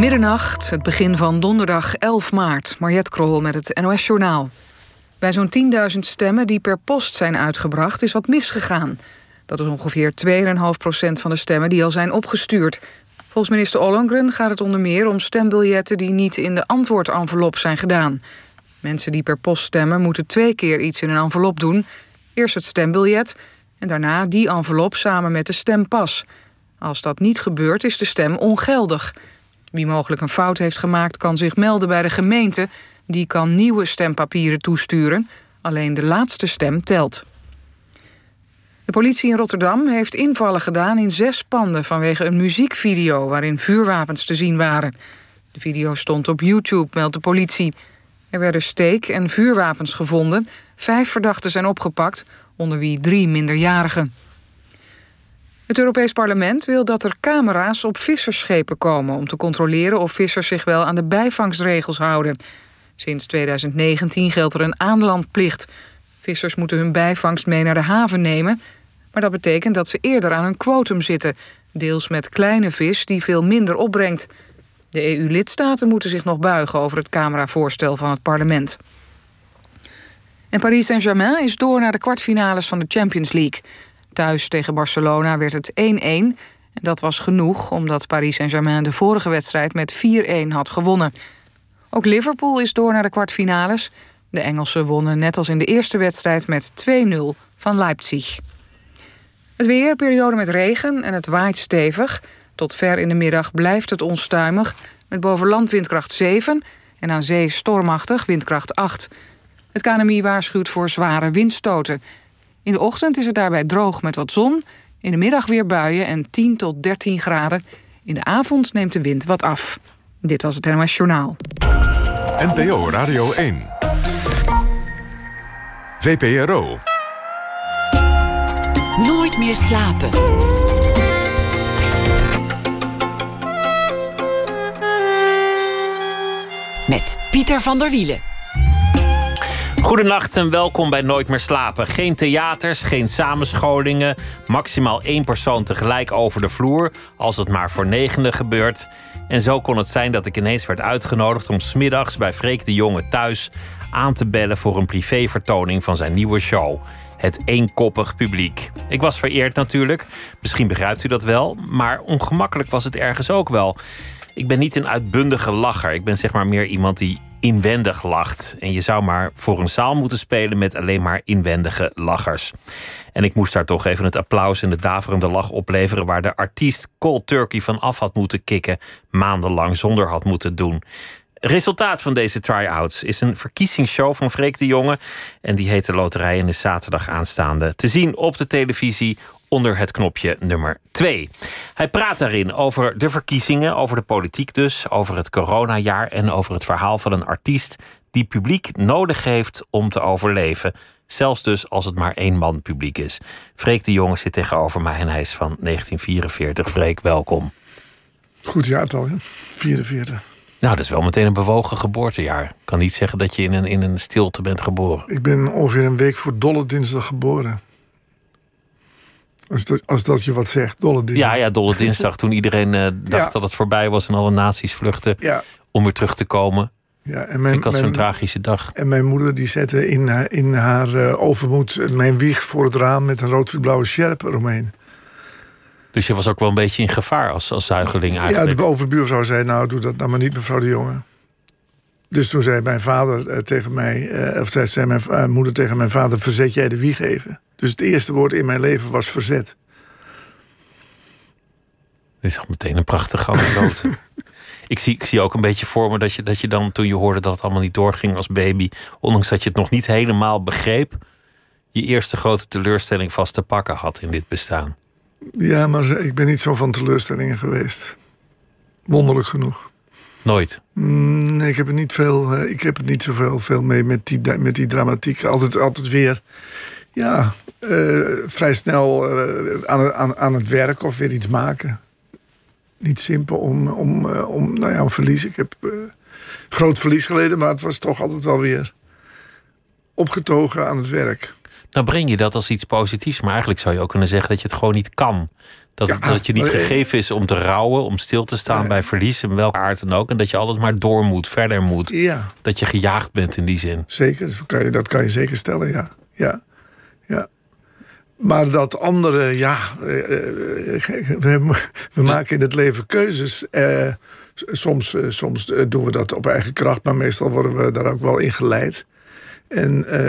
Middernacht, het begin van donderdag 11 maart. Mariette Krol met het NOS Journaal. Bij zo'n 10.000 stemmen die per post zijn uitgebracht... is wat misgegaan. Dat is ongeveer 2,5% van de stemmen die al zijn opgestuurd. Volgens minister Ollongren gaat het onder meer om stembiljetten... die niet in de antwoordenvelop zijn gedaan. Mensen die per post stemmen moeten twee keer iets in een envelop doen. Eerst het stembiljet en daarna die envelop samen met de stempas. Als dat niet gebeurt, is de stem ongeldig... Wie mogelijk een fout heeft gemaakt kan zich melden bij de gemeente. Die kan nieuwe stempapieren toesturen. Alleen de laatste stem telt. De politie in Rotterdam heeft invallen gedaan in zes panden vanwege een muziekvideo waarin vuurwapens te zien waren. De video stond op YouTube, meldt de politie. Er werden steek- en vuurwapens gevonden. Vijf verdachten zijn opgepakt, onder wie drie minderjarigen. Het Europees Parlement wil dat er camera's op vissersschepen komen... om te controleren of vissers zich wel aan de bijvangstregels houden. Sinds 2019 geldt er een aanlandplicht. Vissers moeten hun bijvangst mee naar de haven nemen... maar dat betekent dat ze eerder aan hun quotum zitten... deels met kleine vis die veel minder opbrengt. De EU-lidstaten moeten zich nog buigen over het cameravoorstel van het parlement. En Paris Saint-Germain is door naar de kwartfinales van de Champions League... Thuis tegen Barcelona werd het 1-1. En dat was genoeg omdat Paris Saint-Germain de vorige wedstrijd met 4-1 had gewonnen. Ook Liverpool is door naar de kwartfinales. De Engelsen wonnen net als in de eerste wedstrijd met 2-0 van Leipzig. Het weer, periode met regen en het waait stevig. Tot ver in de middag blijft het onstuimig. Met bovenland windkracht 7 en aan zee stormachtig windkracht 8. Het KNMI waarschuwt voor zware windstoten. In de ochtend is het daarbij droog met wat zon. In de middag weer buien en 10 tot 13 graden. In de avond neemt de wind wat af. Dit was het NOS Journaal. NPO Radio 1. VPRO. Nooit meer slapen. Met Pieter van der Wielen. Goedenacht en welkom bij Nooit meer slapen. Geen theaters, geen samenscholingen. Maximaal één persoon tegelijk over de vloer, als het maar voor negende gebeurt. En zo kon het zijn dat ik ineens werd uitgenodigd om smiddags bij Freek de Jonge thuis aan te bellen voor een privévertoning van zijn nieuwe show. Het eenkoppig publiek. Ik was vereerd natuurlijk, misschien begrijpt u dat wel, maar ongemakkelijk was het ergens ook wel. Ik ben niet een uitbundige lacher. Ik ben zeg maar meer iemand die inwendig lacht. En je zou maar voor een zaal moeten spelen met alleen maar inwendige lachers. En ik moest daar toch even het applaus en de daverende lach opleveren waar de artiest cold turkey van af had moeten kicken, maandenlang zonder had moeten doen. Resultaat van deze try-outs is een verkiezingsshow van Freek de Jonge. En die heet de Loterij en is zaterdag aanstaande. Te zien op de televisie onder het knopje nummer 2. Hij praat daarin over de verkiezingen, over de politiek dus, over het coronajaar en over het verhaal van een artiest die publiek nodig heeft om te overleven. Zelfs dus als het maar één man publiek is. Freek de Jonge zit tegenover mij en hij is van 1944. Freek, welkom. Goed jaartal, hè? 44. Nou, dat is wel meteen een bewogen geboortejaar. Ik kan niet zeggen dat je in een, in een stilte bent geboren. Ik ben ongeveer een week voor Dolle Dinsdag geboren. Als dat, als dat je wat zegt, Dolle Dinsdag. Ja, ja, Dolle Dinsdag. toen iedereen uh, dacht Ja. dat het voorbij was en alle naties vluchten Ja, om weer terug te komen. ja. En, mijn, ik als zo'n tragische dag. en mijn moeder die zette in, haar- in haar eh, overmoed mijn wieg voor het raam met een rood-blauwe sjerp eromheen. Dus je was ook wel een beetje in gevaar als, als zuigeling Ja, eigenlijk. de overbuurvrouw zei, nou doe dat nou maar niet mevrouw de Jonge. Dus toen zei mijn vader eh, tegen mij, eh, of zei, mijn va- moeder tegen mijn vader, verzet jij de wieg even. Dus het eerste woord in mijn leven was verzet. Dit is al meteen een prachtige anekdote. ik, zie, ik zie ook een beetje voor me dat je, dat je dan toen je hoorde dat het allemaal niet doorging als baby, ondanks dat je het nog niet helemaal begreep, je eerste grote teleurstelling vast te pakken had in dit bestaan. Ja, maar ik ben niet zo van teleurstellingen geweest. Wonderlijk genoeg. Nooit. Mm, Nee, ik heb er niet veel, eh, ik heb er niet zoveel veel mee met die, met die dramatiek. Altijd, altijd weer, ja, eh, vrij snel eh, aan, het- aan, aan het werk of weer iets maken. Niet simpel om, om, om nou ja, een verlies. Ik heb groot verlies geleden, maar het was toch altijd wel weer opgetogen aan het werk. Nou breng je dat als iets positiefs, maar eigenlijk zou je ook kunnen zeggen dat je het gewoon niet kan. Dat, Ja, dat je niet gegeven is om te rouwen, om stil te staan bij verlies, in welke aard dan ook. En dat je altijd maar door moet, verder moet. Ja, Dat je gejaagd bent in die zin. zeker. Dat kan je, dat kan je zeker stellen, ja. ja. ja. Maar dat andere, ja, eh, eh, we, we maken in het leven keuzes. Eh, soms, eh, soms eh, doen we dat op eigen kracht, maar meestal worden we daar ook wel in geleid. En eh,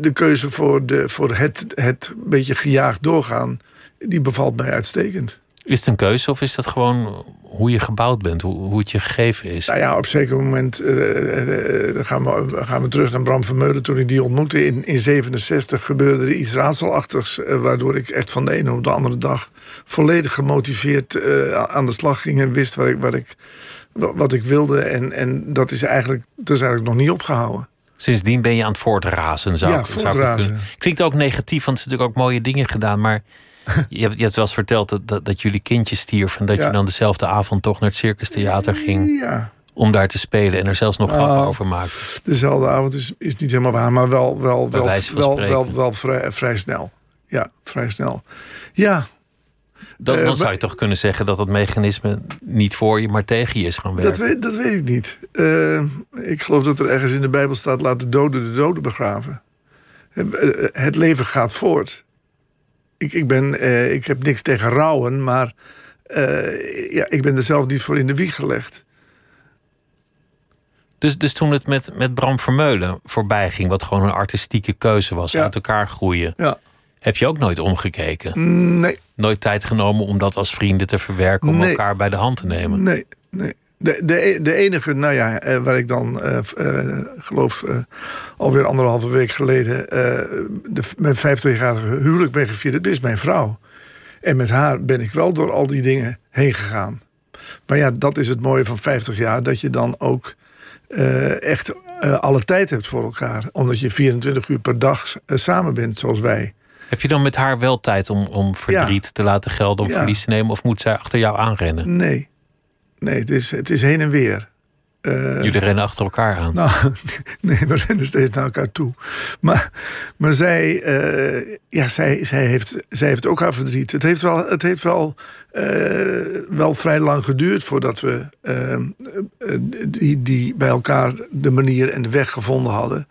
de keuze voor, de, voor het, het beetje gejaagd doorgaan, die bevalt mij uitstekend. Is het een keuze of is dat gewoon hoe je gebouwd bent, hoe, hoe het je gegeven is? Nou ja, op een zeker moment dan gaan, we, gaan we terug naar Bram Vermeulen. Toen ik die ontmoette in, in 67 gebeurde er iets raadselachtigs. waardoor ik echt van de ene op de andere dag volledig gemotiveerd aan de slag ging. En wist waar ik, waar ik, wa- wat ik wilde. En, en dat, is eigenlijk, dat is eigenlijk nog niet opgehouden. Sindsdien ben je aan het voortrazen, zou Ja, ik, zou voortrazen. Klinkt ook negatief, want er zijn natuurlijk ook mooie dingen gedaan. Maar je hebt, je hebt wel eens verteld dat, dat, dat jullie kindje stierf... en dat Ja. je dan dezelfde avond toch naar het Circus Theater ging... Ja, om daar te spelen en er zelfs nog grappen Oh. over maakte. dezelfde avond is, is niet helemaal waar. Maar wel, wel, wel, wel, wel, wel vrij, vrij snel. Ja, vrij snel. Ja, Dan, Eh, zou maar- je toch kunnen zeggen dat het mechanisme niet voor je, maar tegen je is gaan werken. Dat weet, dat weet ik niet. Eh, ik geloof dat er ergens in de Bijbel staat: laat de doden de doden begraven. Eh, Het leven gaat voort. Ik, ik, ben, eh, ik heb niks tegen rouwen, maar eh, ja, ik ben er zelf niet voor in de wieg gelegd. Dus, dus toen het met, met Bram Vermeulen voorbij ging, wat gewoon een artistieke keuze was, Ja. uit elkaar groeien, Ja. heb je ook nooit omgekeken? Nee, Nooit tijd genomen om dat als vrienden te verwerken, om Nee. elkaar bij de hand te nemen? nee, nee. De, de, de enige, nou ja, eh, waar ik dan, f- eh, geloof, eh, alweer anderhalve week geleden... de, mijn 50-jarige huwelijk ben gevierd, dat is mijn vrouw. En met haar ben ik wel door al die dingen heen gegaan. Maar ja, dat is het mooie van 50 jaar, dat je dan ook echt alle tijd hebt voor elkaar. Omdat je 24 uur per dag samen bent, zoals wij. Heb je dan met haar wel tijd om, om verdriet te laten gelden, om Ja. verlies te nemen, of moet zij achter jou aanrennen? Nee, nee het, is, het is heen en weer. Eh, Jullie rennen achter elkaar aan. Nou, nee, we rennen steeds naar elkaar toe. Maar, maar zij, eh, ja, zij, zij, heeft, zij heeft ook haar verdriet. Het heeft wel, het heeft wel, eh, wel vrij lang geduurd voordat we die, die bij elkaar de manier en de weg gevonden hadden.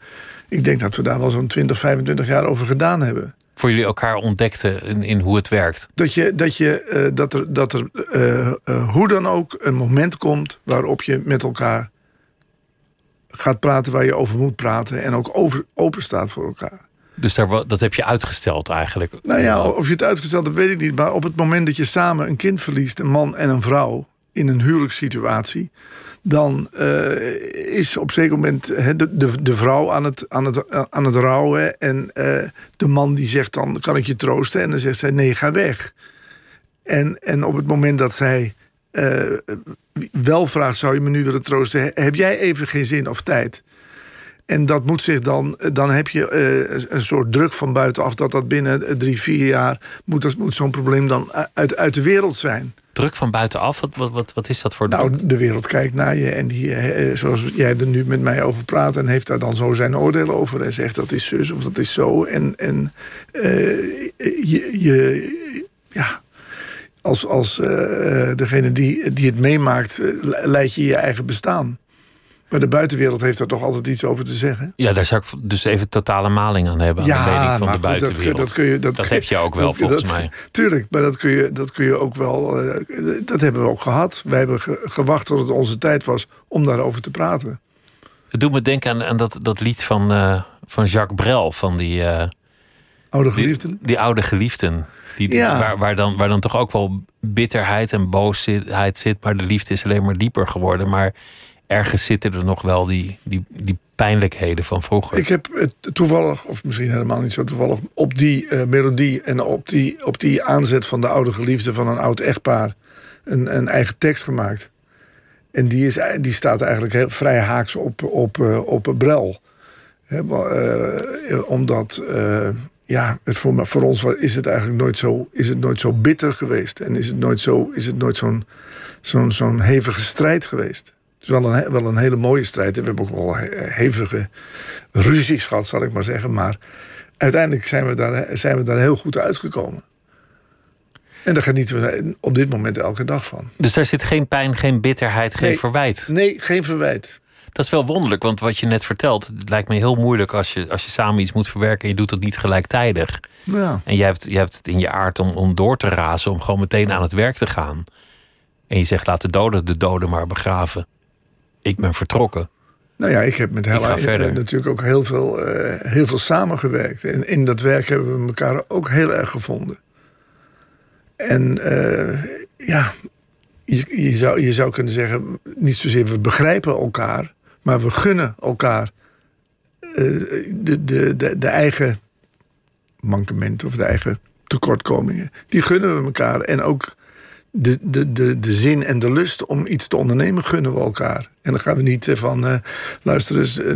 Ik denk dat we daar wel zo'n 20, 25 jaar over gedaan hebben. Voor jullie elkaar ontdekten in, in hoe het werkt. Dat, je, dat, je, eh, dat er, dat er eh, eh, hoe dan ook een moment komt waarop je met elkaar gaat praten waar je over moet praten. En ook over, open staat voor elkaar. Dus daar, dat heb je uitgesteld eigenlijk. Nou ja, of je het uitgesteld hebt, weet ik niet. Maar op het moment dat je samen een kind verliest, een man en een vrouw, in een huwelijkssituatie. Dan eh, is op een zeker moment de, de, de vrouw aan het, aan, het, aan het rouwen. En eh, de man die zegt dan, kan ik je troosten? En dan zegt zij, nee, ga weg. En, en op het moment dat zij eh, wel vraagt, zou je me nu willen troosten? He- Heb jij even geen zin of tijd? En dat moet zich dan, dan heb je een soort druk van buitenaf dat dat binnen drie, vier jaar moet, moet zo'n probleem dan uit, uit de wereld zijn. Druk van buitenaf, wat, wat, wat, wat is dat voor? Nou, de wereld kijkt naar je en die, eh, zoals jij er nu met mij over praat, en heeft daar dan zo zijn oordeel over en zegt dat is zus of dat is zo. En, en eh, je, je, ja, als, als eh, degene die, die het meemaakt, eh, leid je je eigen bestaan. Maar de buitenwereld heeft daar toch altijd iets over te zeggen. Ja, daar zou ik dus even totale maling aan hebben aan de mening van de goed, dat buitenwereld. Dat, kun je, dat, Dat heb je ook wel, dat- volgens dat- mij. Tuurlijk, maar dat kun je, dat kun je ook wel. eh, dat hebben we ook gehad. Wij hebben ge- gewacht tot het onze tijd was om daarover te praten. Het doet me denken aan, aan dat, dat lied van, eh, van Jacques Brel, van die, eh, Oude die, geliefden. die oude geliefden. Die, Ja. waar, waar, dan, waar dan toch ook wel bitterheid en boosheid zit, maar de liefde is alleen maar dieper geworden. Maar ergens zitten er nog wel die, die, die pijnlijkheden van vroeger. Ik heb toevallig, of misschien helemaal niet zo toevallig, op die eh, melodie en op die, op die aanzet van de oude geliefde van een oud echtpaar een, een eigen tekst gemaakt. En die, is, die staat eigenlijk heel vrij haaks op, op, eh, op Brel. Eh, omdat, ja, het voor, voor ons is het eigenlijk nooit zo, is het nooit zo bitter geweest. En is het nooit, zo, is het nooit zo'n zo'n zo'n hevige strijd geweest. Het is wel een, he- wel een hele mooie strijd. En we hebben ook wel he- hevige ruzies gehad, zal ik maar zeggen. Maar uiteindelijk zijn we daar, zijn we daar heel goed uitgekomen. En daar genieten we op dit moment elke dag van. Dus daar zit geen pijn, geen bitterheid, geen Nee. verwijt. Nee, geen verwijt. Dat is wel wonderlijk, want wat je net vertelt, het lijkt me heel moeilijk als je, als je samen iets moet verwerken en je doet het niet gelijktijdig. Ja. En je hebt, je hebt het in je aard om, om door te razen, om gewoon meteen aan het werk te gaan. En je zegt, laat de doden de doden maar begraven. Ik ben vertrokken. Nou ja, ik heb met Hella natuurlijk ook heel veel, eh, heel veel samengewerkt. En in dat werk hebben we elkaar ook heel erg gevonden. En eh, ja, je, je, zou, je zou kunnen zeggen, niet zozeer we begrijpen elkaar, maar we gunnen elkaar eh, de, de, de, de eigen mankementen of de eigen tekortkomingen. Die gunnen we elkaar. En ook de, de, de, de zin en de lust om iets te ondernemen gunnen we elkaar. En dan gaan we niet eh, van, eh, luister eens, eh,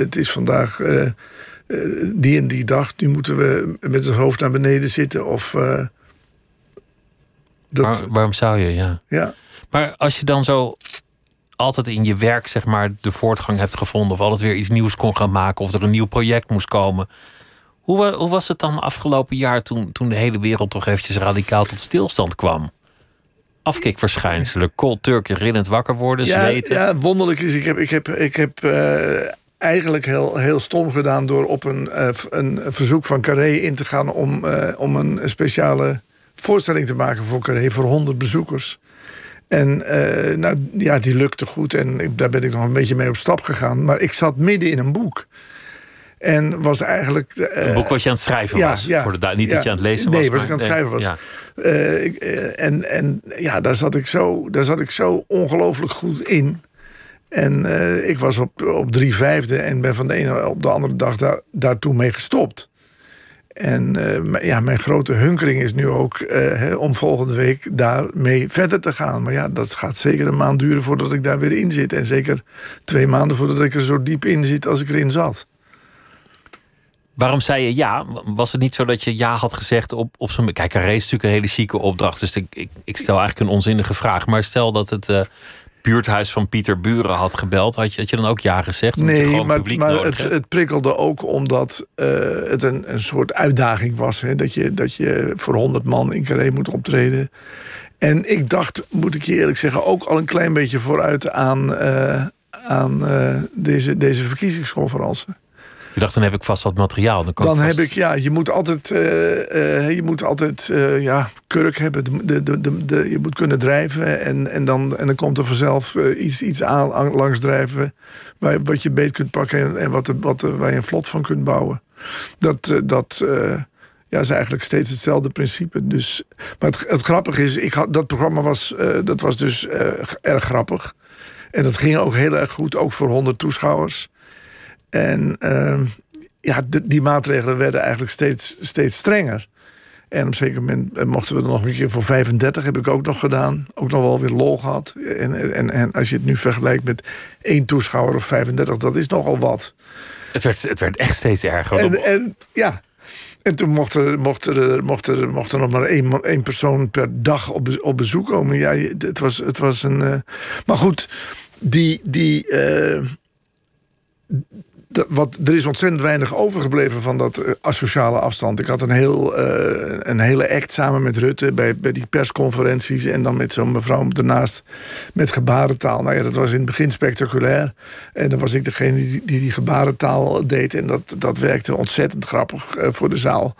het is vandaag die en die dag, nu moeten we met het hoofd naar beneden zitten. Of dat, waarom zou je, ja. ja. Maar als je dan zo altijd in je werk, zeg maar, de voortgang hebt gevonden, of altijd weer iets nieuws kon gaan maken, of er een nieuw project moest komen. Hoe, hoe was het dan afgelopen jaar toen, toen de hele wereld toch eventjes radicaal tot stilstand kwam? Afkikverschijnselen, cold turkey, rillend wakker worden, ja, zweten. ja, wonderlijk is, ik heb, ik heb, ik heb eh, eigenlijk heel, heel stom gedaan door op een, eh, een verzoek van Carré in te gaan om, eh, om een speciale voorstelling te maken voor Carré voor 100 bezoekers. En nou, ja, die lukte goed en ik, daar ben ik nog een beetje mee op stap gegaan. Maar ik zat midden in een boek. En was eigenlijk. Een boek wat je aan het schrijven ja, was. ja, voor de, niet ja. dat je aan het lezen Nee, was. was maar- ik aan het schrijven was. Eh, eh, en, en ja, daar zat ik zo, daar zat ik zo ongelooflijk goed in. En eh, ik was op, op drie vijfde en ben van de ene op de andere dag daar, daartoe mee gestopt. En ja, mijn grote hunkering is nu ook om volgende week daarmee verder te gaan. Maar ja, dat gaat zeker een maand duren voordat ik daar weer in zit. En zeker twee maanden voordat ik er zo diep in zit als ik erin zat. Waarom zei je ja? Was het niet zo dat je ja had gezegd op, op zo'n... Kijk, een race is natuurlijk een hele chique opdracht. Dus ik, ik, ik stel eigenlijk een onzinnige vraag. Maar stel dat het eh, buurthuis van Pieter Buren had gebeld. Had je, had je dan ook ja gezegd? Nee, maar, het, het prikkelde ook omdat eh, het een, een soort uitdaging was. Hè? Dat, je, dat je voor 100 man in Carré moet optreden. En ik dacht, moet ik je eerlijk zeggen, ook al een klein beetje vooruit aan, eh, aan deze, deze verkiezingsconferentie. Je dacht, dan heb ik vast wat materiaal. Dan, kan Dan vast- heb ik, ja, je moet altijd, eh, je moet altijd eh, ja, kurk hebben. De, de, de, je moet kunnen drijven. En, en, dan, en dan komt er vanzelf iets, iets aan, langs drijven. Waar, wat je beet kunt pakken en, en wat, wat, waar je een vlot van kunt bouwen. Dat, dat ja, is eigenlijk steeds hetzelfde principe. Dus, maar het, het grappige is, ik had, dat programma was, dat was dus erg grappig. En dat ging ook heel erg goed, ook voor 100 toeschouwers. En ehm, ja, die maatregelen werden eigenlijk steeds, steeds strenger. En op een zeker moment eh, mochten we er nog een keer voor 35, heb ik ook nog gedaan. Ook nog wel weer lol gehad. En, en, en als je het nu vergelijkt met één toeschouwer of 35, dat is nogal wat. het, werd, het werd echt steeds erger. En, en ja. En toen mocht er, mocht er, mocht er, mocht er nog maar één, één persoon per dag op, op bezoek komen. Ja, het was, het was een. eh, maar goed, die. die eh, wat, er is ontzettend weinig overgebleven van dat eh, asociale afstand. Ik had een, heel, eh, een hele act samen met Rutte bij, bij die persconferenties. En dan met zo'n mevrouw ernaast met gebarentaal. Nou ja, dat was in het begin spectaculair. En dan was ik degene die die, gebarentaal deed. En dat, dat werkte ontzettend grappig eh, voor de zaal.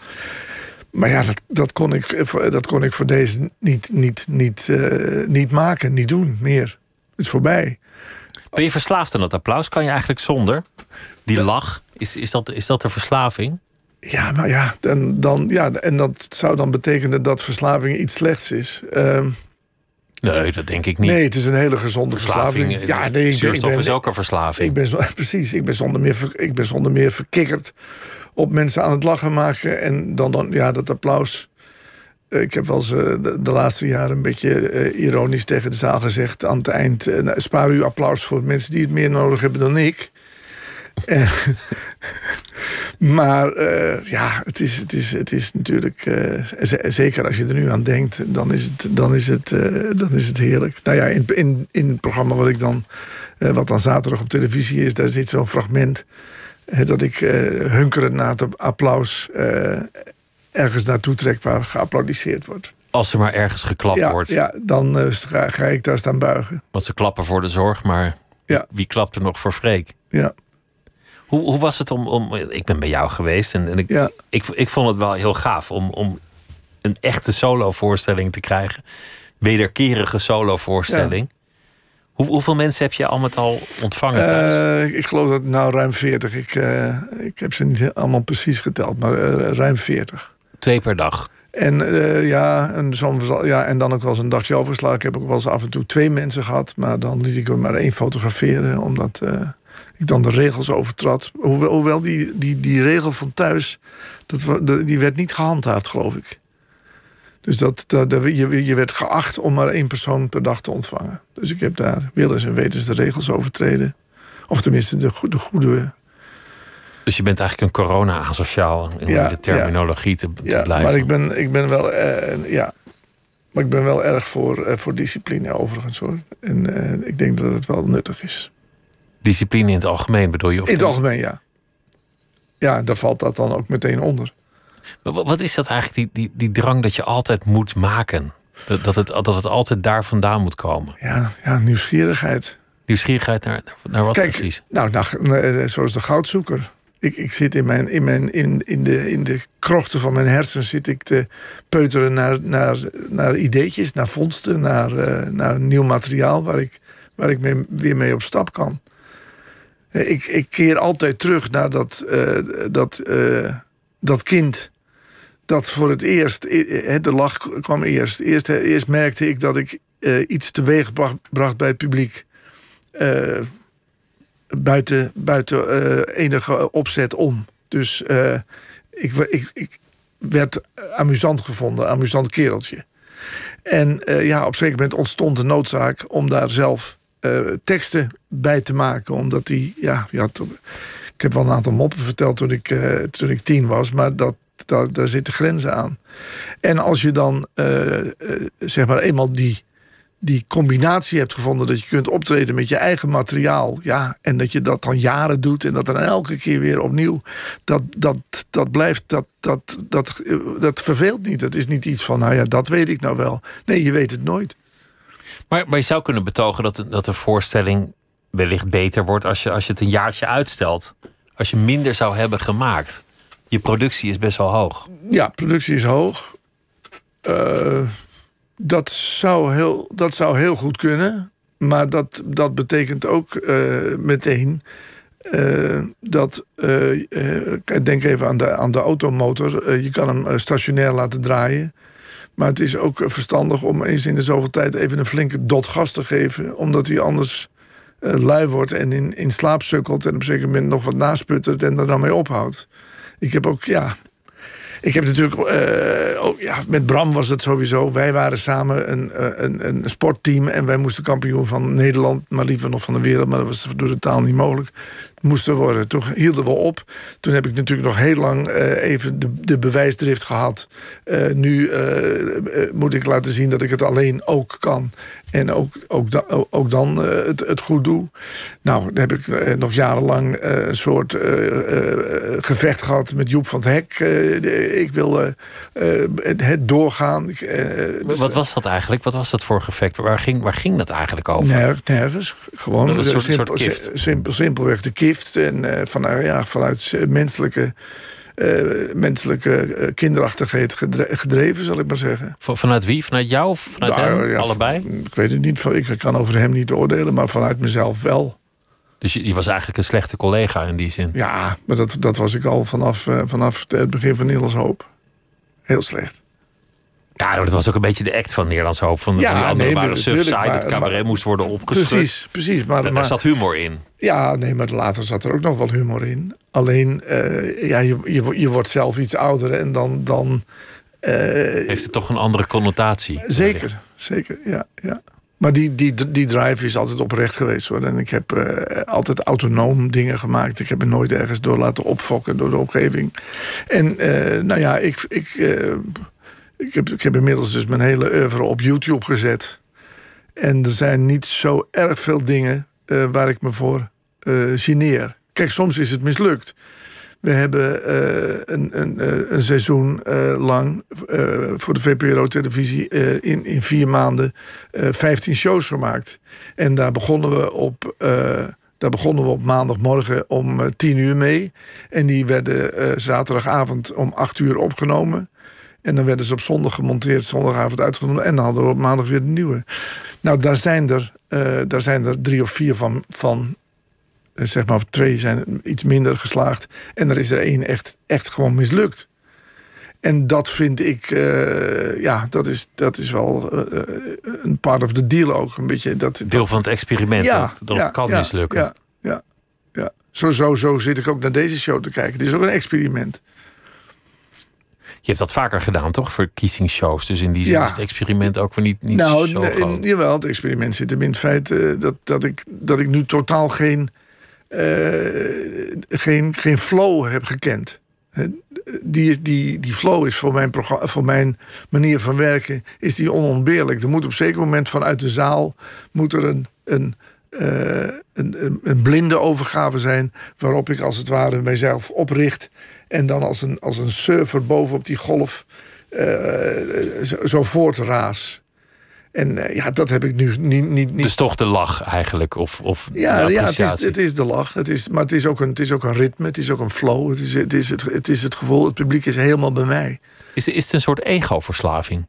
Maar ja, dat, dat, kon, ik, dat kon ik voor deze niet, niet, niet, niet maken, niet doen meer. Het is voorbij. Ben je verslaafd aan dat applaus? Kan je eigenlijk zonder? Die lach, is, is, dat, is dat de verslaving? Ja, maar ja, en, dan, ja, en dat zou dan betekenen dat verslaving iets slechts is. Ehm, Nee, dat denk ik niet. nee, het is een hele gezonde verslaving. verslaving, ja, eh, nee, ik ben, ik ben, is ook een verslaving. Ik ben zo, precies, ik ben, zonder meer, ik ben zonder meer verkikkerd op mensen aan het lachen maken. En dan, dan ja, dat applaus. Eh, Ik heb wel eens eh, de, de laatste jaren een beetje ironisch tegen de zaal gezegd... aan het eind, nou, spaar uw applaus voor mensen die het meer nodig hebben dan ik. Maar eh, ja, het is, het is, het is natuurlijk... eh, zeker als je er nu aan denkt, dan is het, dan is het, eh, dan is het heerlijk. Nou ja, in, in, in het programma wat ik dan... wat dan zaterdag op televisie is, daar zit zo'n fragment... dat ik hunkerend naar het applaus... ergens naartoe trek waar geapplaudisseerd wordt. Als er maar ergens geklapt ja, wordt. ja, dan ga, ga ik daar staan buigen. Want ze klappen voor de zorg, maar Ja. wie klapt er nog voor Freek? Ja, Hoe, hoe was het om, om. Ik ben bij jou geweest en, en ik, ja. ik, ik vond het wel heel gaaf om, om een echte solo-voorstelling te krijgen. Wederkerige solo-voorstelling. Hoe, hoeveel mensen heb je al met al ontvangen thuis? Eh, ik geloof dat nou ruim 40. Ik, eh, ik heb ze niet allemaal precies geteld, maar eh, ruim 40. Twee per dag. En eh, ja, en, soms, ja, en dan ook wel eens een dagje overslag. Ik heb ook wel eens af en toe twee mensen gehad. Maar dan liet ik er maar één fotograferen. Omdat eh, dan de regels overtrad. Hoewel, hoewel die, die, die regel van thuis, dat, die werd niet gehandhaafd, geloof ik. Dus dat, dat, dat- je, je werd geacht om maar één persoon per dag te ontvangen. Dus ik heb daar willens en wetens de regels overtreden. Of tenminste de, goede- de goede Dus je bent eigenlijk een corona-asociaal in Ja, de terminologie te, te Ja, blijven. maar ik ben, ik ben wel, eh, ja, maar ik ben wel erg voor, eh, voor discipline overigens hoor. En eh, ik denk dat het wel nuttig is. Discipline in het algemeen bedoel je? Of In het algemeen, ja. Ja, daar valt dat dan ook meteen onder. Maar Wat is dat eigenlijk, die, die, die drang dat je altijd moet maken? Dat, dat, het, dat het altijd daar vandaan moet komen? Ja, ja nieuwsgierigheid. Nieuwsgierigheid naar, naar, wat Kijk, precies? nou, nou, eh, zoals de goudzoeker. Ik, ik zit in, mijn, in, mijn, in, in, de, in de krochten van mijn hersens zit ik te peuteren naar, naar, naar ideetjes, naar vondsten, naar, eh, naar nieuw materiaal waar ik, waar ik mee, weer mee op stap kan. Eh, Ik, ik keer altijd terug naar dat, eh, dat, eh, dat kind. Dat voor het eerst, de lach kwam eerst. Eerst, eerst merkte ik dat ik eh, iets teweeg bracht, bij het publiek. Buiten, buiten enige opzet om. Dus ik, ik, ik werd amusant gevonden, amusant kereltje. En ja, op een zeker moment ontstond de noodzaak om daar zelf eh, teksten bij te maken. Omdat die, ja, ja, ik heb wel een aantal moppen verteld toen ik, eh, toen ik tien was, maar dat, daar zitten grenzen aan. En als je dan, eh, zeg maar, eenmaal die die combinatie hebt gevonden dat je kunt optreden met je eigen materiaal, ja, en dat je dat dan jaren doet en dat dan elke keer weer opnieuw, dat, dat, dat blijft, dat, dat, dat, dat verveelt niet. Dat is niet iets van, nou ja, dat weet ik nou wel. Nee, je weet het nooit. Maar, je zou kunnen betogen dat, dat de voorstelling wellicht beter wordt als je, als je het een jaartje uitstelt. Als je minder zou hebben gemaakt. Je productie is best wel hoog. Ja, productie is hoog. Eh, dat, zou heel, dat zou heel goed kunnen. Maar dat, dat betekent ook eh, meteen eh, dat. eh, denk even aan de, aan de automotor. Je kan hem stationair laten draaien. Maar het is ook verstandig om eens in de zoveel tijd even een flinke dot gas te geven. Omdat hij anders eh, lui wordt en in, in slaap sukkelt. En op een zeker moment nog wat nasputtert en er dan mee ophoudt. Ik heb ook, ja, ik heb natuurlijk, eh, ook, ja, met Bram was het sowieso. Wij waren samen een, eh, een, een sportteam en wij moesten kampioen van Nederland, maar liever nog van de wereld, maar dat was door de taal niet mogelijk. Moesten worden. Toen hielden we op. Toen heb ik natuurlijk nog heel lang eh, even de, de bewijsdrift gehad. Eh, nu eh, moet ik laten zien dat ik het alleen ook kan. En ook, ook, da- ook dan het, het goed doe. Nou, dan heb ik nog jarenlang een soort gevecht gehad met Joep van het Hek. Ik wil het, het doorgaan. Dus- Wat was dat eigenlijk? Wat was dat voor gevecht? Waar ging, waar ging dat eigenlijk over? Nerg- nergens. Gewoon Een soort- simpel, soort kift. Simpel, simpelweg de kift. En eh, vanuit, ja, vanuit menselijke, eh, menselijke eh, kinderachtigheid gedre- gedreven, zal ik maar zeggen. Vanuit wie? Vanuit jou of vanuit Nou, hem? ja, Allebei? Ik weet het niet. Ik kan over hem niet oordelen, maar vanuit mezelf wel. Dus je, je was eigenlijk een slechte collega in die zin. Ja, maar dat, dat was ik al vanaf, vanaf het begin van Nederlands Hoop. Heel slecht. Ja, dat was ook een beetje de act van Nederlands Hoop. Van, Ja, van die anderen nee, waren maar- het cabaret maar- moest worden opgeschud. Precies, precies. Maar, Daar, maar- zat humor in. Ja, nee, maar later zat er ook nog wel humor in. Alleen, eh, ja, je, je, je wordt zelf iets ouder en dan... dan eh, Heeft het toch een andere connotatie? zeker, zeker, ja. ja. Maar die, die, die drive is altijd oprecht geweest. Hoor. En ik heb eh, altijd autonoom dingen gemaakt. Ik heb me nooit ergens door laten opfokken door de omgeving. En nou ja, ik, ik, ik, heb, inmiddels dus mijn hele oeuvre op YouTube gezet. En er zijn niet zo erg veel dingen eh, waar ik me voor eh geneer. Kijk, soms is het mislukt. We hebben eh, een, een, een seizoen lang voor de VPRO-televisie in, in vier maanden eh 15 shows gemaakt. En daar begonnen we op. daar begonnen we op maandagmorgen om eh, 10 uur mee. En die werden zaterdagavond om 8 uur opgenomen. En dan werden ze op zondag gemonteerd, zondagavond uitgenomen. En dan hadden we op maandag weer de nieuwe. Nou, daar zijn er, eh, daar zijn er drie of vier van, van eh, zeg maar, twee zijn iets minder geslaagd. En er is er één echt, echt gewoon mislukt. En dat vind ik, eh, ja, dat is, dat is wel een part of the deal ook. Een beetje dat, Deel van het experiment, dat, dat kan ja, mislukken. Ja, ja, ja. Zo, zo, zo zit ik ook naar deze show te kijken. Het is ook een experiment. Je hebt dat vaker gedaan, toch? Verkiezingsshows. Dus in die zin Ja. is het experiment ook weer niet, niet nou, zo groot. jawel, het experiment zit hem in het feit eh, dat, dat, ik, dat ik nu totaal geen, eh, geen, geen flow heb gekend. Die, die, die flow is voor mijn, programma, voor mijn manier van werken is die onontbeerlijk. Er moet op zeker moment vanuit de zaal moet er een, een, eh, een, een, een blinde overgave zijn... waarop ik als het ware mijzelf opricht... en dan als een, als een surfer bovenop die golf eh, zo, zo voortraas. En eh, ja, dat heb ik nu niet... niet, niet Dus toch de lach eigenlijk, of, of ja, ja het, is, het is de lach. Het is, maar het is, ook een, het is ook een ritme, het is ook een flow. Het is het, is het, het, is het gevoel, het publiek is helemaal bij mij. Is, is het een soort ego-verslaving?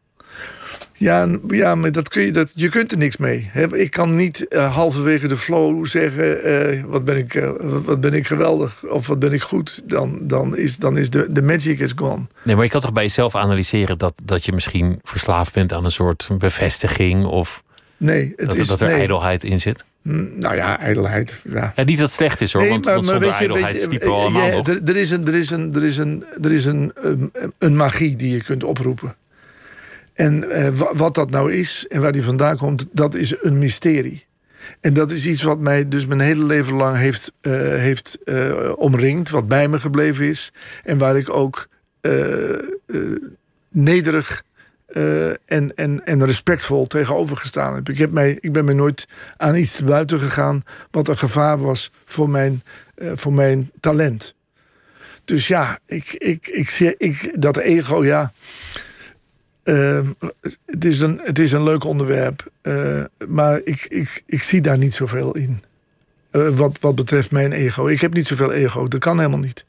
Ja, ja maar dat kun je, dat, je kunt er niks mee. Ik kan niet eh, halverwege de flow zeggen... eh, wat, ben ik, eh, wat- ben ik geweldig of wat ben ik goed. Dan, dan is, dan is de, de magic is gone. Nee, maar je kan toch bij jezelf analyseren dat, dat je misschien verslaafd bent aan een soort bevestiging of Nee, het dat, is... dat er nee. ijdelheid in zit? Nou ja, ijdelheid. Ja. Ja, niet dat het slecht is hoor, Nee, want, maar- want zonder ijdelheid weet je, stiepen we allemaal ja, nog. Er, er is, een, er is, een, er is, een, er is een, een, een magie die je kunt oproepen. En eh, wa- wat dat nou is en waar die vandaan komt, dat is een mysterie. En dat is iets wat mij dus mijn hele leven lang heeft, eh, heeft eh, omringd, wat bij me gebleven is. En waar ik ook nederig en, en, en respectvol tegenover gestaan heb. Ik, heb mij, ik ben me nooit aan iets te buiten gegaan wat een gevaar was voor mijn, voor mijn talent. Dus ja, ik, ik, ik, ik, dat ego, ja. Ehm, het, is een, het is een leuk onderwerp, eh, maar ik, ik, ik zie daar niet zoveel in. Eh, wat, wat betreft mijn ego. Ik heb niet zoveel ego, dat kan helemaal niet.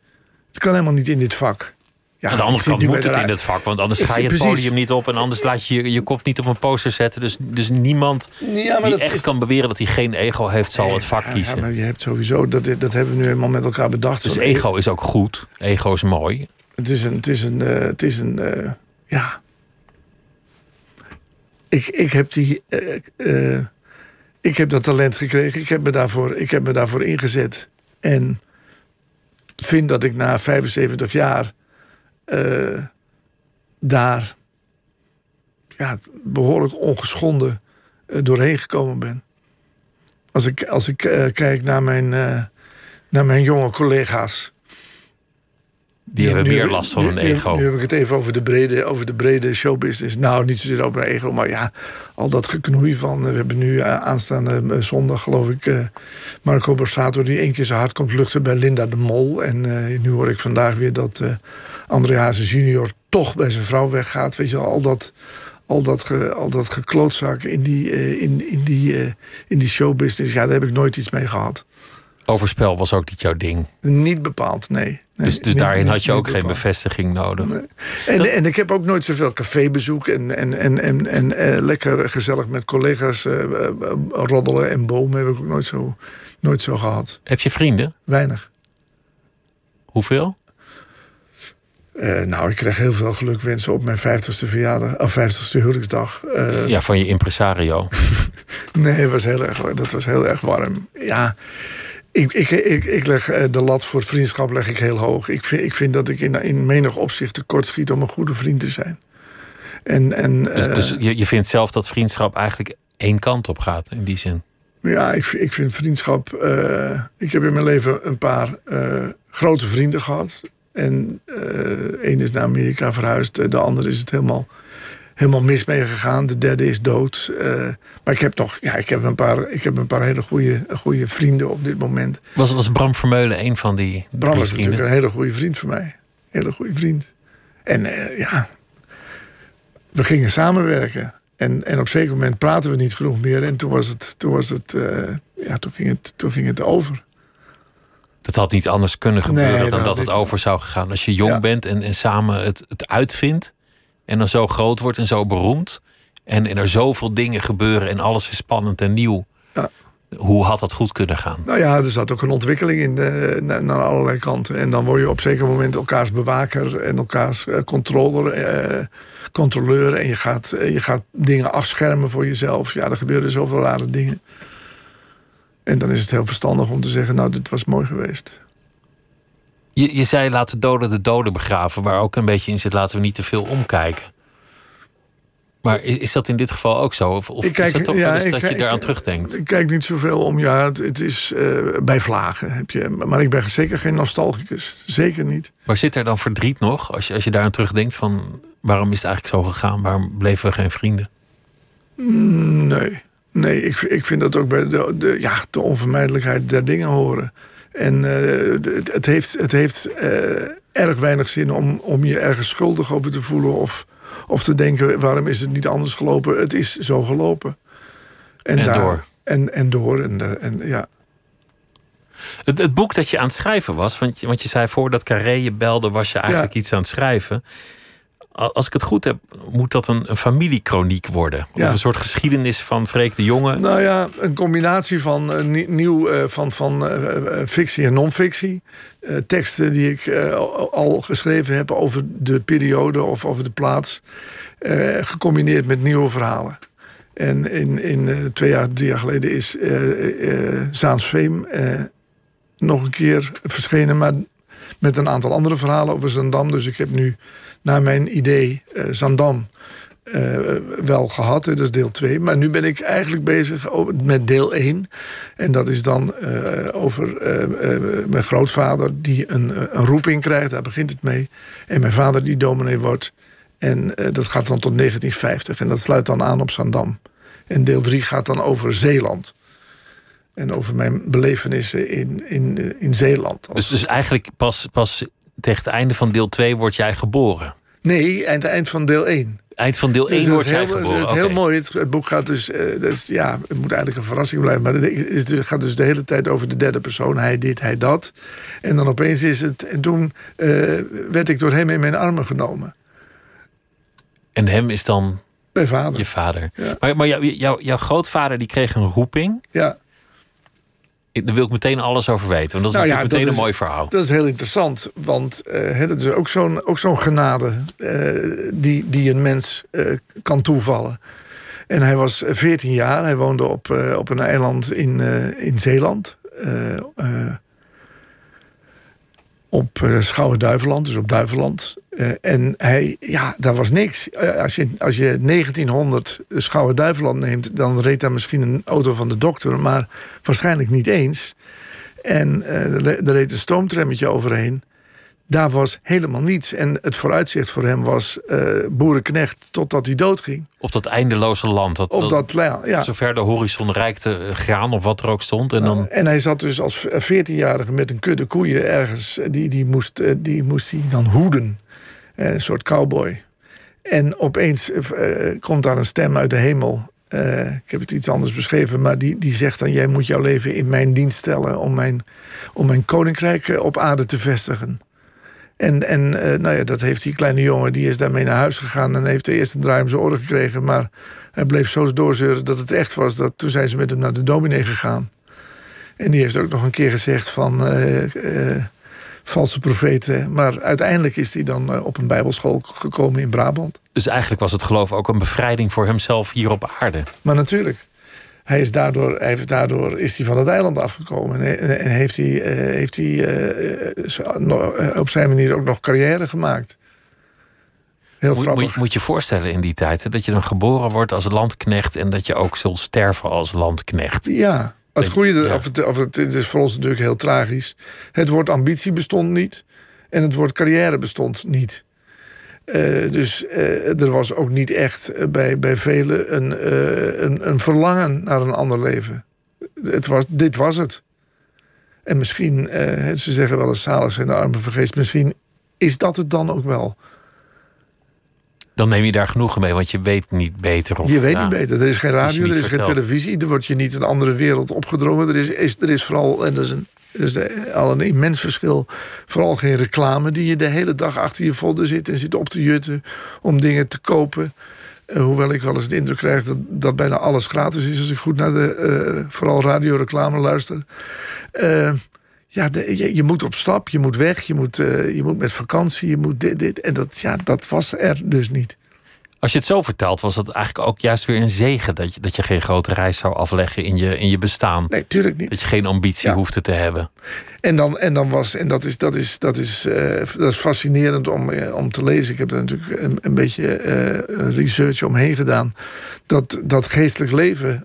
Het kan helemaal niet in dit vak. Ja, Aan de andere kant moet het in het vak, want anders Ik ga je het precies. podium niet op en anders laat je je, je kop niet op een poster zetten. Dus, dus niemand Ja, die dat echt is- kan beweren dat hij geen ego heeft, zal het vak Ja, kiezen. Ja, maar je hebt sowieso, dat, dat hebben we nu helemaal met elkaar bedacht. Dus ego is ook goed. Ego is mooi. Het is een. Het is een, eh, het is een ja. Ik, ik heb die. eh, eh, ik heb dat talent gekregen. Ik heb, me daarvoor, ik heb me daarvoor ingezet. En vind dat ik na 75 jaar eh, daar ja, behoorlijk ongeschonden doorheen gekomen ben. Als ik, als ik kijk naar mijn, naar mijn jonge collega's. Die hebben Nu meer last van nu- ego. Nu heb ik het even over de brede, over de brede showbusiness. Nou, niet zozeer over ego, maar ja, al dat geknoei van... eh, We hebben nu eh, aanstaande eh, zondag, geloof ik, Marco Borsato... die één keer zijn hart komt luchten bij Linda de Mol. En nu hoor ik vandaag weer dat eh André Hazes junior toch bij zijn vrouw weggaat. Weet je al dat... Al dat, ge, al dat geklootzak in die, in, in, die, in die showbusiness, ja, daar heb ik nooit iets mee gehad. Overspel was ook niet jouw ding. Niet bepaald, nee. Nee, Dus, dus niet- daarin had je ook geen bevestiging nodig. En, en ik heb ook nooit zoveel cafébezoek en, en, en, en, en eh, lekker gezellig met collega's eh, eh, roddelen en bomen heb ik ook nooit zo, nooit zo gehad. Heb je vrienden? Weinig. Hoeveel? Eh, nou, ik kreeg heel veel gelukwensen op mijn 50ste verjaardag, of 50ste huwelijksdag. Ja, van je impresario. Nee, het was heel erg, dat was heel erg warm. Ja, ik, ik, ik, ik leg eh, de lat voor vriendschap leg ik heel hoog. Ik vind, ik vind dat ik in, in menig opzicht tekort schiet om een goede vriend te zijn. En, en, Dus, eh, dus je, je vindt zelf dat vriendschap eigenlijk één kant op gaat in die zin. Ja, ik, vind- ik vind vriendschap. eh, ik heb in mijn leven een paar grote vrienden gehad. En eh één is naar Amerika verhuisd, de ander is het helemaal, helemaal mis mee gegaan. De derde is dood. Eh, maar ik heb nog, ja, ik heb een paar, ik heb een paar hele goede, goede vrienden op dit moment. Was, was Bram Vermeulen een van die Bram was natuurlijk een hele goede vriend van mij. Hele goede vriend. En uh, ja, we gingen samenwerken. En, en op een zeker moment praten we niet genoeg meer. En toen was het, toen was het, uh, ja, toen ging het, toen ging het over. Dat had niet anders kunnen gebeuren nee, dan dat het over zou gaan. Als je jong ja. bent en, en samen het, het uitvindt. En dan zo groot wordt en zo beroemd. En, en er zoveel dingen gebeuren en alles is spannend en nieuw. Ja. Hoe had dat goed kunnen gaan? Nou ja, er zat ook een ontwikkeling in de, naar, naar, allerlei kanten. En dan word je op een zeker moment elkaars bewaker en elkaars uh, controller, uh, controleur. En je gaat, uh, je gaat dingen afschermen voor jezelf. Ja, er gebeuren zoveel rare dingen. En dan is het heel verstandig om te zeggen: Nou, dit was mooi geweest. Je, je zei laten doden de doden begraven, waar ook een beetje in zit: laten we niet te veel omkijken. Maar is, is dat in dit geval ook zo? Of, of kijk, is dat toch ja, wel eens dat kijk- je daaraan terugdenkt? Ik kijk niet zoveel om. Ja, het, het is eh, bij vlagen heb je. Maar ik ben zeker geen nostalgicus. Zeker niet. Maar zit er dan verdriet nog, als je, als je daaraan terugdenkt van waarom is het eigenlijk zo gegaan? Waarom bleven we geen vrienden? Nee. Nee, ik, ik vind dat ook bij de, de, ja, de onvermijdelijkheid der dingen horen. En eh, het, heeft, het heeft eh, erg weinig zin om, om je ergens schuldig over te voelen. Of, of te denken, waarom is het niet anders gelopen? Het is zo gelopen. En door. En, en door. En, eh, en, ja. Het, het boek dat je aan het schrijven was, want je, want je zei voordat Carré je belde, was je eigenlijk Ja. iets aan het schrijven. Al- Als ik het goed heb, moet dat een, een familiekroniek worden. Of Ja. een soort geschiedenis van Freek de Jonge. Nou ja, een combinatie van eh, nie- nieuw eh, van, van eh, fictie en non-fictie. Teksten die ik al- geschreven heb over de periode of over de plaats. gecombineerd met nieuwe verhalen. En in, in twee jaar, drie jaar geleden is Zaansveem nog een keer verschenen. Maar met een aantal andere verhalen over Zandam. Dus ik heb nu naar mijn idee eh, Zandam eh, wel gehad. Dat is deel 2. Maar nu ben ik eigenlijk bezig met deel 1. En dat is dan eh, over mijn grootvader die een, een roeping krijgt. Daar begint het mee. En mijn vader die dominee wordt. En dat gaat dan tot 1950. En dat sluit dan aan op Zandam. En deel 3 gaat dan over Zeeland. En over mijn belevenissen in, in, in Zeeland. Dus, dus eigenlijk pas, pas tegen het einde van deel 2 word jij geboren. Nee, aan het eind van deel 1. Eind van deel 1 Dus dat word is jij heel, geboren. Dat is heel mooi. Het, het boek gaat dus, eh, dat is, ja, het moet eigenlijk een verrassing blijven. Maar het, is, het gaat dus de hele tijd over de derde persoon. Hij dit, hij dat. En dan opeens is het. En toen eh, werd ik door hem in mijn armen genomen. En hem is dan Mijn vader. je vader. Ja. Maar, maar jou- jou- jouw grootvader die kreeg een roeping. Ja, Daar wil ik meteen alles over weten. Want dat is Nou ja, natuurlijk meteen een mooi verhaal. dat is heel interessant. Want hè, dat is ook zo'n ook zo'n genade eh, die, die een mens eh, kan toevallen. En hij was eh, 14 jaar. Hij woonde op, op een eiland in, in Zeeland. Op eh Schouwen-Duiveland, dus op Duiveland. Eh, en hij, ja, daar was niks. Eh, als, je, als je 1900 Schouwen-Duiveland neemt... dan reed daar misschien een auto van de dokter... maar waarschijnlijk niet eens. En er reed een stoomtrammetje overheen. Daar was helemaal niets. En het vooruitzicht voor hem was eh, boerenknecht totdat hij doodging. Op dat eindeloze land. Dat, Op dat ja. Zover de horizon reikte, eh, graan of wat er ook stond. En dan, En hij zat dus als 14-jarige met een kudde koeien ergens. eh, Die, die, moest, eh, die moest hij dan hoeden. Eh, Een soort cowboy. En opeens eh, komt daar een stem uit de hemel. Eh, ik heb het iets anders beschreven, maar die, die zegt dan: Jij moet jouw leven in mijn dienst stellen om mijn, om mijn koninkrijk eh, op aarde te vestigen. En, en eh, nou ja, dat heeft die kleine jongen, die is daarmee naar huis gegaan en heeft de eerste draai om zijn oren gekregen. Maar hij bleef zo doorzeuren dat het echt was. Dat, toen zijn ze met hem naar de dominee gegaan. En die heeft ook nog een keer gezegd van eh, valse profeten. Maar uiteindelijk is hij dan op een bijbelschool gekomen in Brabant. dus eigenlijk was het geloof ook een bevrijding voor hemzelf hier op aarde. Maar natuurlijk, hij is daardoor, hij heeft, daardoor is hij van het eiland afgekomen. En, en- heeft hij, eh, heeft hij eh, eh, op zijn manier ook nog carrière gemaakt. Heel Moet, grappig. moet, moet je voorstellen in die tijd hè, dat je dan geboren wordt als landknecht en dat je ook zult sterven als landknecht. Ja, het goede, ja. of het, of het, het is voor ons natuurlijk heel tragisch. Het woord ambitie bestond niet. En het woord carrière bestond niet. Eh, dus eh, er was ook niet echt eh, bij, bij velen een, een, een verlangen naar een ander leven. Het was, dit was het. En misschien, ze zeggen wel eens zalig zijn de armen vergeest. Misschien is dat het dan ook wel. Dan neem je daar genoegen mee, want je weet niet beter. Of, Je weet niet beter. Er is geen is radio, er is geen televisie. Er wordt je niet een andere wereld opgedrongen. Er is, is, er is vooral, en dat is, een, dat is al een immens verschil... vooral geen reclame die je de hele dag achter je folder zit... en zit op te jutten om dingen te kopen. Eh, hoewel ik wel eens de indruk krijg dat, dat bijna alles gratis is... als ik goed naar de eh, vooral radioreclame luister. Eh, ja, je, je moet op stap, je moet weg, je moet, je moet met vakantie... Je moet dit, dit. En dat, ja, dat was er dus niet. Als je het zo vertelt, was het eigenlijk ook juist weer een zegen dat je, dat je geen grote reis zou afleggen in je, in je bestaan. Nee, tuurlijk niet. Dat je geen ambitie Ja. hoefde te hebben. En dan, en dan was, en dat is, dat is, dat is, eh, dat is fascinerend om, eh, om te lezen. Ik heb er natuurlijk een, een beetje eh, research omheen gedaan. Dat, dat geestelijk leven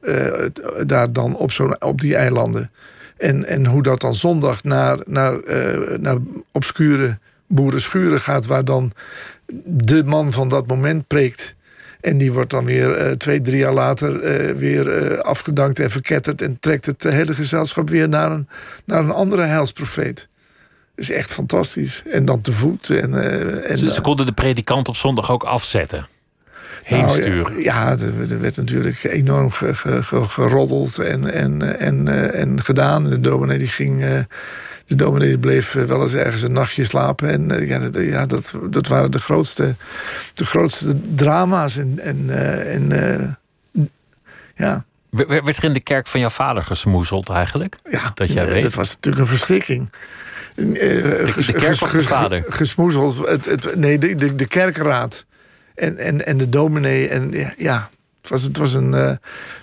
daar dan op, zo'n op die eilanden. En, en hoe dat dan zondag naar, naar, naar obscure boerenschuren gaat, waar dan de man van dat moment preekt. En die wordt dan weer eh, twee, drie jaar later eh, weer eh, afgedankt en verketterd. En trekt het hele gezelschap weer naar een, naar een andere heilsprofeet. Dat is echt fantastisch. En dan te voet. En, en, Ze, ze konden de predikant op zondag ook afzetten. Heen nou, sturen. Ja, ja, er, er werd natuurlijk enorm ge- ge- ge- geroddeld en, en, en, en gedaan. De dominee die ging. De dominee bleef eh, wel eens ergens een nachtje slapen. En eh, ja, dat, ja, dat, dat waren de grootste, de grootste drama's. En, en, eh, en ja, Werd er in de kerk van jouw vader gesmoezeld eigenlijk? ja, Dat jij weet. Dat was natuurlijk een verschrikking. de, de kerk of de vader? Gesmoezeld. Het, het, nee, de, de, de kerkraad. En, en, en de dominee. En ja, het was, het was een.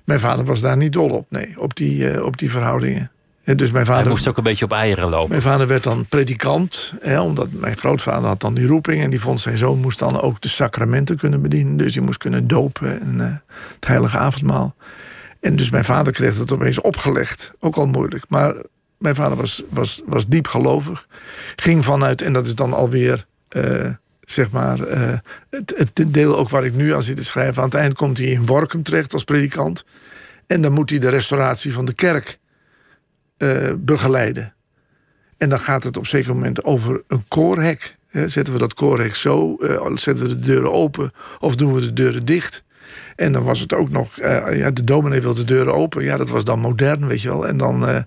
mijn vader was daar niet dol op, nee, op die, op die verhoudingen. En dus mijn Hij vader. moest ook een beetje op eieren lopen. Mijn vader werd dan predikant, hè, omdat mijn grootvader had dan die roeping. En die vond zijn zoon moest dan ook de sacramenten kunnen bedienen. Dus die moest kunnen dopen en eh, het heilige avondmaal. En dus mijn vader kreeg dat opeens opgelegd. Ook al moeilijk. Maar mijn vader was, was, was diep gelovig. Ging vanuit, en dat is dan alweer, eh, zeg maar, eh, het, het deel ook waar ik nu aan zit te schrijven. Aan het eind komt hij in Workum terecht als predikant. En dan moet hij de restauratie van de kerk eh, begeleiden. En dan gaat het op een zeker moment over een koorhek. Zetten we dat koorhek zo? eh, zetten we de deuren open? Of doen we de deuren dicht? En dan was het ook nog... eh, ja, de dominee wil de deuren open. Ja, dat was dan modern, weet je wel. En dan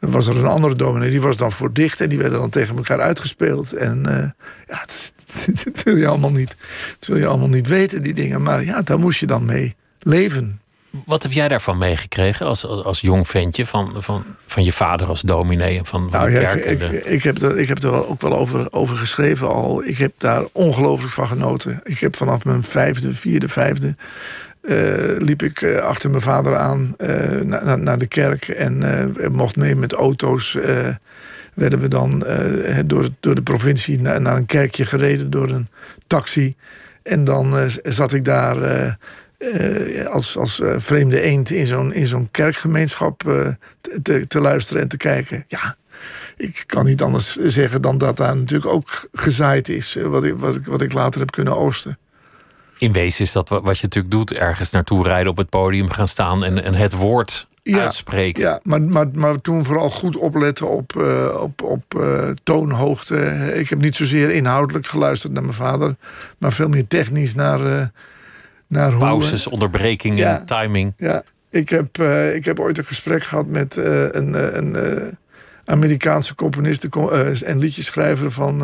was er een andere dominee. Die was dan voor dicht. En die werden dan tegen elkaar uitgespeeld. En ja, wil je allemaal niet. Dat wil je allemaal niet weten, die dingen. Maar ja, daar moest je dan mee leven. Wat heb jij daarvan meegekregen als, als, als jong ventje van, van, van je vader als dominee en van, van Nou de ja, kerk? ik, de- ik, ik heb er, ik heb er wel, ook wel over, over geschreven al. Ik heb daar ongelooflijk van genoten. Ik heb vanaf mijn vijfde, vierde, vijfde... eh, liep ik eh, achter mijn vader aan eh, na- na- naar de kerk. En mocht mee met auto's. werden we dan door, door de provincie naar, naar een kerkje gereden door een taxi. En dan zat ik daar eh, als, als eh, vreemde eend in zo'n, in zo'n kerkgemeenschap eh, te, te, te luisteren en te kijken. Ja, ik kan niet anders zeggen dan dat daar natuurlijk ook gezaaid is. Wat ik, wat ik, wat ik later heb kunnen oosten. In wezen is dat wat je natuurlijk doet: ergens naartoe rijden, op het podium gaan staan en, en het woord Ja, uitspreken. Ja, maar, maar, maar toen vooral goed opletten op, op, op toonhoogte. Ik heb niet zozeer inhoudelijk geluisterd naar mijn vader, maar veel meer technisch naar, naar hoe. Pauzes, onderbrekingen, Ja. timing. Ja, ik heb, eh, ik heb ooit een gesprek gehad met eh, een, eh, een Amerikaanse componist en liedjeschrijver van.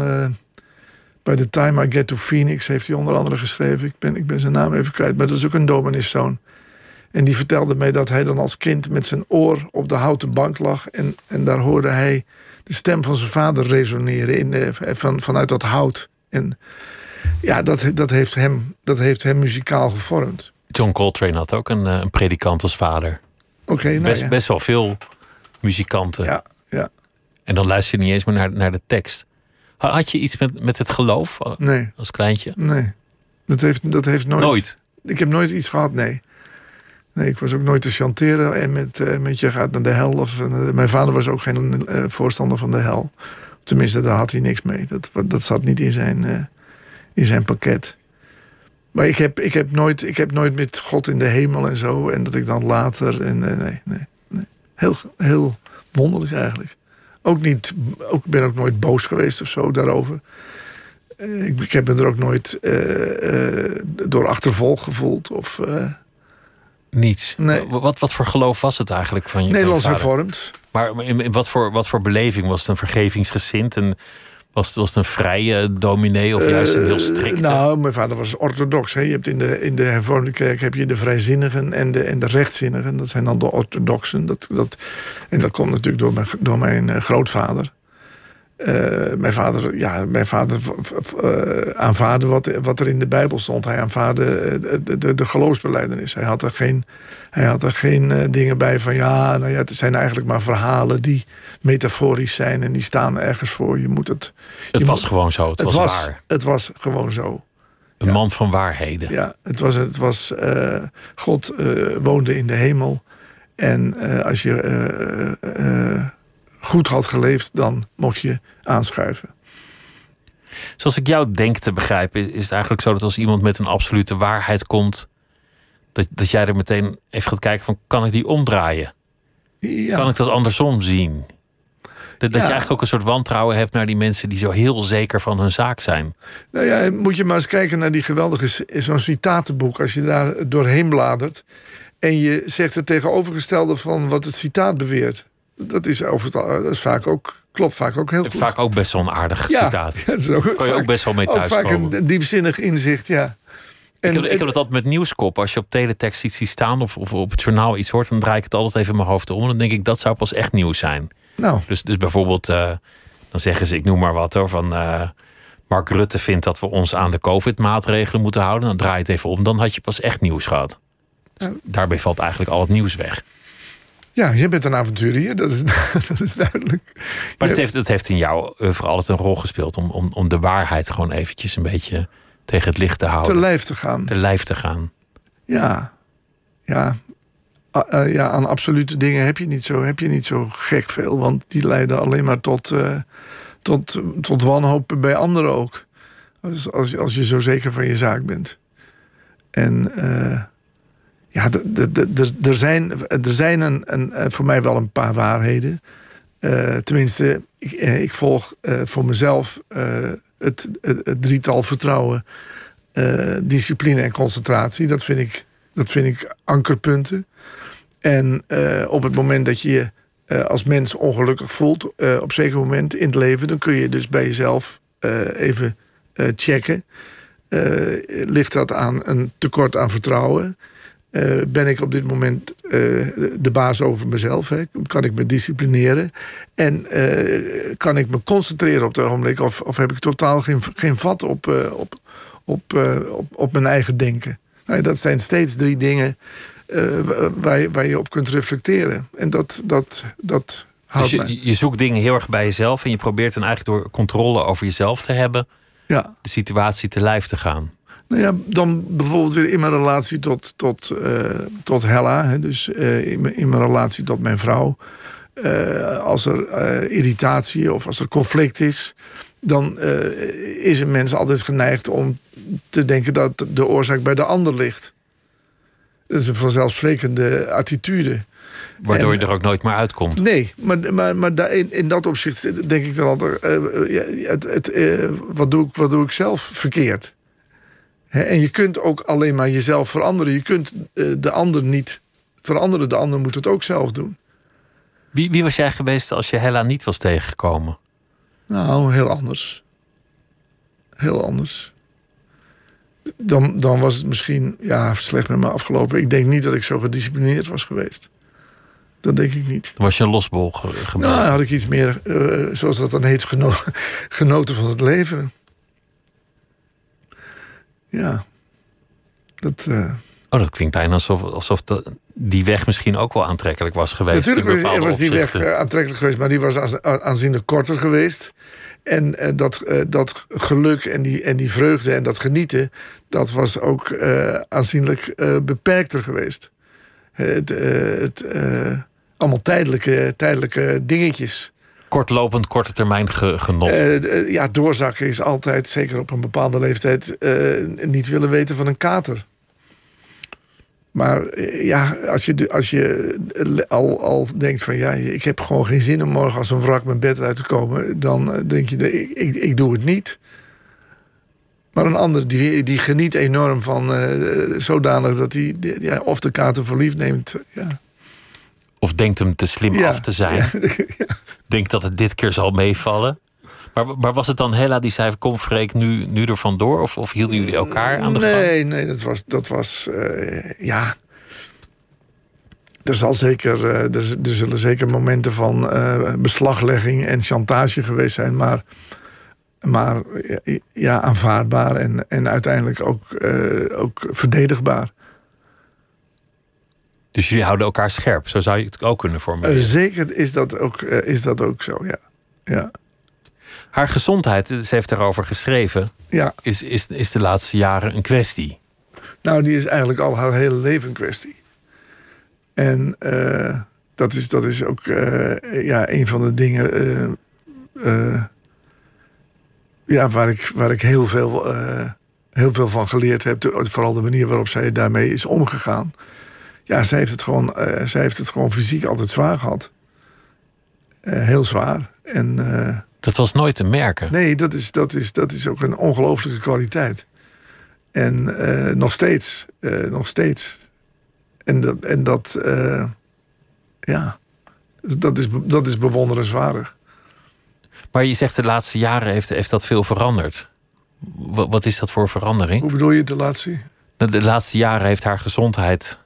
By the time I get to Phoenix heeft hij onder andere geschreven. Ik ben, ik ben zijn naam even kwijt, maar dat is ook een dominiszoon. En die vertelde mij dat hij dan als kind met zijn oor op de houten bank lag. En, en daar hoorde hij de stem van zijn vader resoneren in van, vanuit dat hout. En ja, dat, dat, heeft hem, dat heeft hem muzikaal gevormd. John Coltrane had ook een, eh, een predikant als vader. Oké, nou Best, ja. best wel veel muzikanten. Ja, ja. En dan luister je niet eens meer naar, naar de tekst. Ha- Had je iets met, met het geloof eh, Nee, als kleintje? nee. Dat heeft, dat heeft nooit, Nooit. Ik heb nooit iets gehad, nee. Nee, ik was ook nooit te chanteren en met, eh, met je gaat naar de hel. Of, mijn vader was ook geen voorstander van de hel. Tenminste, daar had hij niks mee. Dat, dat zat niet in zijn, in zijn pakket. Maar ik heb, ik, heb nooit, ik heb nooit met God in de hemel en zo. En dat ik dan later. En, nee, nee, nee. Heel, heel wonderlijk eigenlijk. Ook niet, ook, ik ben ook nooit boos geweest of zo daarover. Eh, ik, ik heb me er ook nooit uh, uh, door achtervolg gevoeld. Of, Niets. Nee. Wat, wat voor geloof was het eigenlijk van je Nederlands hervormd. Maar in, in, wat, voor, wat voor beleving was het een vergevingsgezind? En was het, was het een vrije dominee of juist een heel strikte? nou, mijn vader was orthodox. Hè. Je hebt in de, in de hervormde kerk heb je de vrijzinnigen en de, en de rechtzinnigen. Dat zijn dan de orthodoxen. Dat, dat, en dat komt natuurlijk door mijn, door mijn grootvader. Uh, mijn vader, ja, mijn vader uh, aanvaarde wat, wat er in de Bijbel stond. Hij aanvaarde de, de, de geloofsbeleidenis. Hij had er geen, hij had er geen uh, dingen bij van ja, nou ja, het zijn eigenlijk maar verhalen die metaforisch zijn en die staan ergens voor. Je moet het. Het was gewoon zo, het, het was, was, waar. Het was gewoon zo. Een ja. man van waarheden. Ja, het was, het was God woonde in de hemel. En als je goed had geleefd, dan mocht je aanschuiven. Zoals ik jou denk te begrijpen, is het eigenlijk zo dat als iemand met een absolute waarheid komt, dat, dat jij er meteen even gaat kijken van kan ik die omdraaien? Ja. Kan ik dat andersom zien? Dat, je eigenlijk ook een soort wantrouwen hebt naar die mensen die zo heel zeker van hun zaak zijn. Nou ja, moet je maar eens kijken naar die geweldige zo'n citatenboek. Als je daar doorheen bladert en je zegt het tegenovergestelde van wat het citaat beweert dat is, over dat is vaak ook, klopt vaak ook heel goed. Vaak ook best wel een aardig citaat. Ja, ook, Kan je ook best wel mee thuiskomen. Ook vaak een diepzinnig inzicht, ja. En, ik, heb, ik heb het altijd met nieuwskop. Als je op teletext iets ziet staan of, of op het journaal iets hoort... dan draai ik het altijd even in mijn hoofd om. En dan denk ik, dat zou pas echt nieuws zijn. Nou. Dus, dus bijvoorbeeld, uh, dan zeggen ze, ik noem maar wat hoor... van uh, Mark Rutte vindt dat we ons aan de covid-maatregelen moeten houden. Dan draai je het even om, dan had je pas echt nieuws gehad. Dus daarbij valt eigenlijk al het nieuws weg. Ja, je bent een avonturier, dat is, dat is duidelijk. Maar het heeft, het heeft in jou vooral altijd een rol gespeeld om, om, om de waarheid gewoon eventjes een beetje tegen het licht te houden. Te lijf te gaan. Te lijf te gaan. Ja, ja. Uh, ja, aan absolute dingen heb je, niet zo, heb je niet zo gek veel. Want die leiden alleen maar tot, uh, tot, tot wanhoop bij anderen ook. Als, als, als je zo zeker van je zaak bent. En uh, ja, er zijn, er zijn een, een, eh, voor mij wel een paar waarheden. Tenminste, ik, eh, ik volg voor mezelf het, het, het, drietal vertrouwen, discipline en concentratie. Dat vind ik, dat vind ik ankerpunten. En op het moment dat je je als mens ongelukkig voelt, op een zeker moment in het leven, dan kun je dus bij jezelf even checken. ligt dat aan een tekort aan vertrouwen? Uh, ben ik op dit moment uh, de baas over mezelf? Hè? Kan ik me disciplineren? En uh, kan ik me concentreren op het ogenblik? Of, of heb ik totaal geen, geen vat op, op, op, op, op mijn eigen denken? Nou, dat zijn steeds drie dingen waar, waar je op kunt reflecteren. En dat, dat, dat houdt dus je, je zoekt dingen heel erg bij jezelf... en je probeert dan eigenlijk door controle over jezelf te hebben... Ja. de situatie te lijf te gaan. Nou ja, dan bijvoorbeeld weer in mijn relatie tot, tot, uh, tot Hella. Hè, dus uh, in, mijn, in, mijn relatie tot mijn vrouw. Uh, als er irritatie of als er conflict is, dan is een mens altijd geneigd om te denken dat de oorzaak bij de ander ligt. Dat is een vanzelfsprekende attitude. Waardoor je er ook nooit meer uitkomt. Nee, maar, maar, maar in, in dat opzicht denk ik dan altijd: het, het, wat, doe ik, wat doe ik zelf verkeerd? en je kunt ook alleen maar jezelf veranderen. Je kunt eh, de ander niet veranderen. De ander moet het ook zelf doen. Wie, wie was jij geweest als je Hella niet was tegengekomen? Nou, heel anders. Heel anders. Dan, dan was het misschien ja, slecht met me afgelopen. Ik denk niet dat ik zo gedisciplineerd was geweest. Dat denk ik niet. Was je een losbol gebleven? Nou, had ik iets meer, uh, zoals dat dan heet, genoten van het leven. Ja. Dat, uh... Oh, dat klinkt bijna alsof, alsof de, die weg misschien ook wel aantrekkelijk was geweest. Natuurlijk was, was die weg uh, aantrekkelijk geweest, maar die was aanzienlijk korter geweest. En uh, dat, dat geluk en die, en die vreugde en dat genieten, dat was ook aanzienlijk beperkter geweest. Het, het allemaal tijdelijke, tijdelijke dingetjes. Kortlopend, korte termijn genot. Ja, doorzakken is altijd, zeker op een bepaalde leeftijd, niet willen weten van een kater. Maar ja, als je, als je al, al denkt van ja, ik heb gewoon geen zin om morgen als een wrak mijn bed uit te komen, dan denk je, ik, ik, ik doe het niet. Maar een ander die, die geniet enorm van uh, zodanig dat hij ja, of de kater verliefd neemt. Ja. Of denkt hem te slim af te zijn. Ja. Denkt dat het dit keer zal meevallen. Maar, maar was het dan Hella die zei: Kom, Freek, nu, nu er vandoor? Of, of hielden jullie elkaar aan de nee, gang? Nee, nee, dat was. Dat was uh, ja. Er, zal zeker, uh, er, er, zullen zeker momenten van uh, beslaglegging en chantage geweest zijn. Maar maar ja, aanvaardbaar en, en uiteindelijk ook, uh, ook verdedigbaar. Dus jullie houden elkaar scherp, zo zou je het ook kunnen formuleren. Uh, zeker is dat ook, uh, is dat ook zo, ja. ja. Haar gezondheid, ze heeft erover geschreven, ja. is, is, is de laatste jaren een kwestie. Nou, die is eigenlijk al haar hele leven een kwestie. En dat, is, dat is ook ja, een van de dingen ja, waar, ik, waar ik heel veel, heel veel van geleerd heb. Vooral de manier waarop zij daarmee is omgegaan. Ja, zij heeft het gewoon, zij heeft het gewoon fysiek altijd zwaar gehad. Heel zwaar. En, dat was nooit te merken. Nee, dat is, dat is, dat is ook een ongelooflijke kwaliteit. En nog steeds. nog steeds. En dat, en dat ja, dat is, dat is bewonderenswaardig. Maar je zegt de laatste jaren heeft, heeft dat veel veranderd. Wat, wat is dat voor verandering? Hoe bedoel je de laatste? De, de laatste jaren heeft haar gezondheid.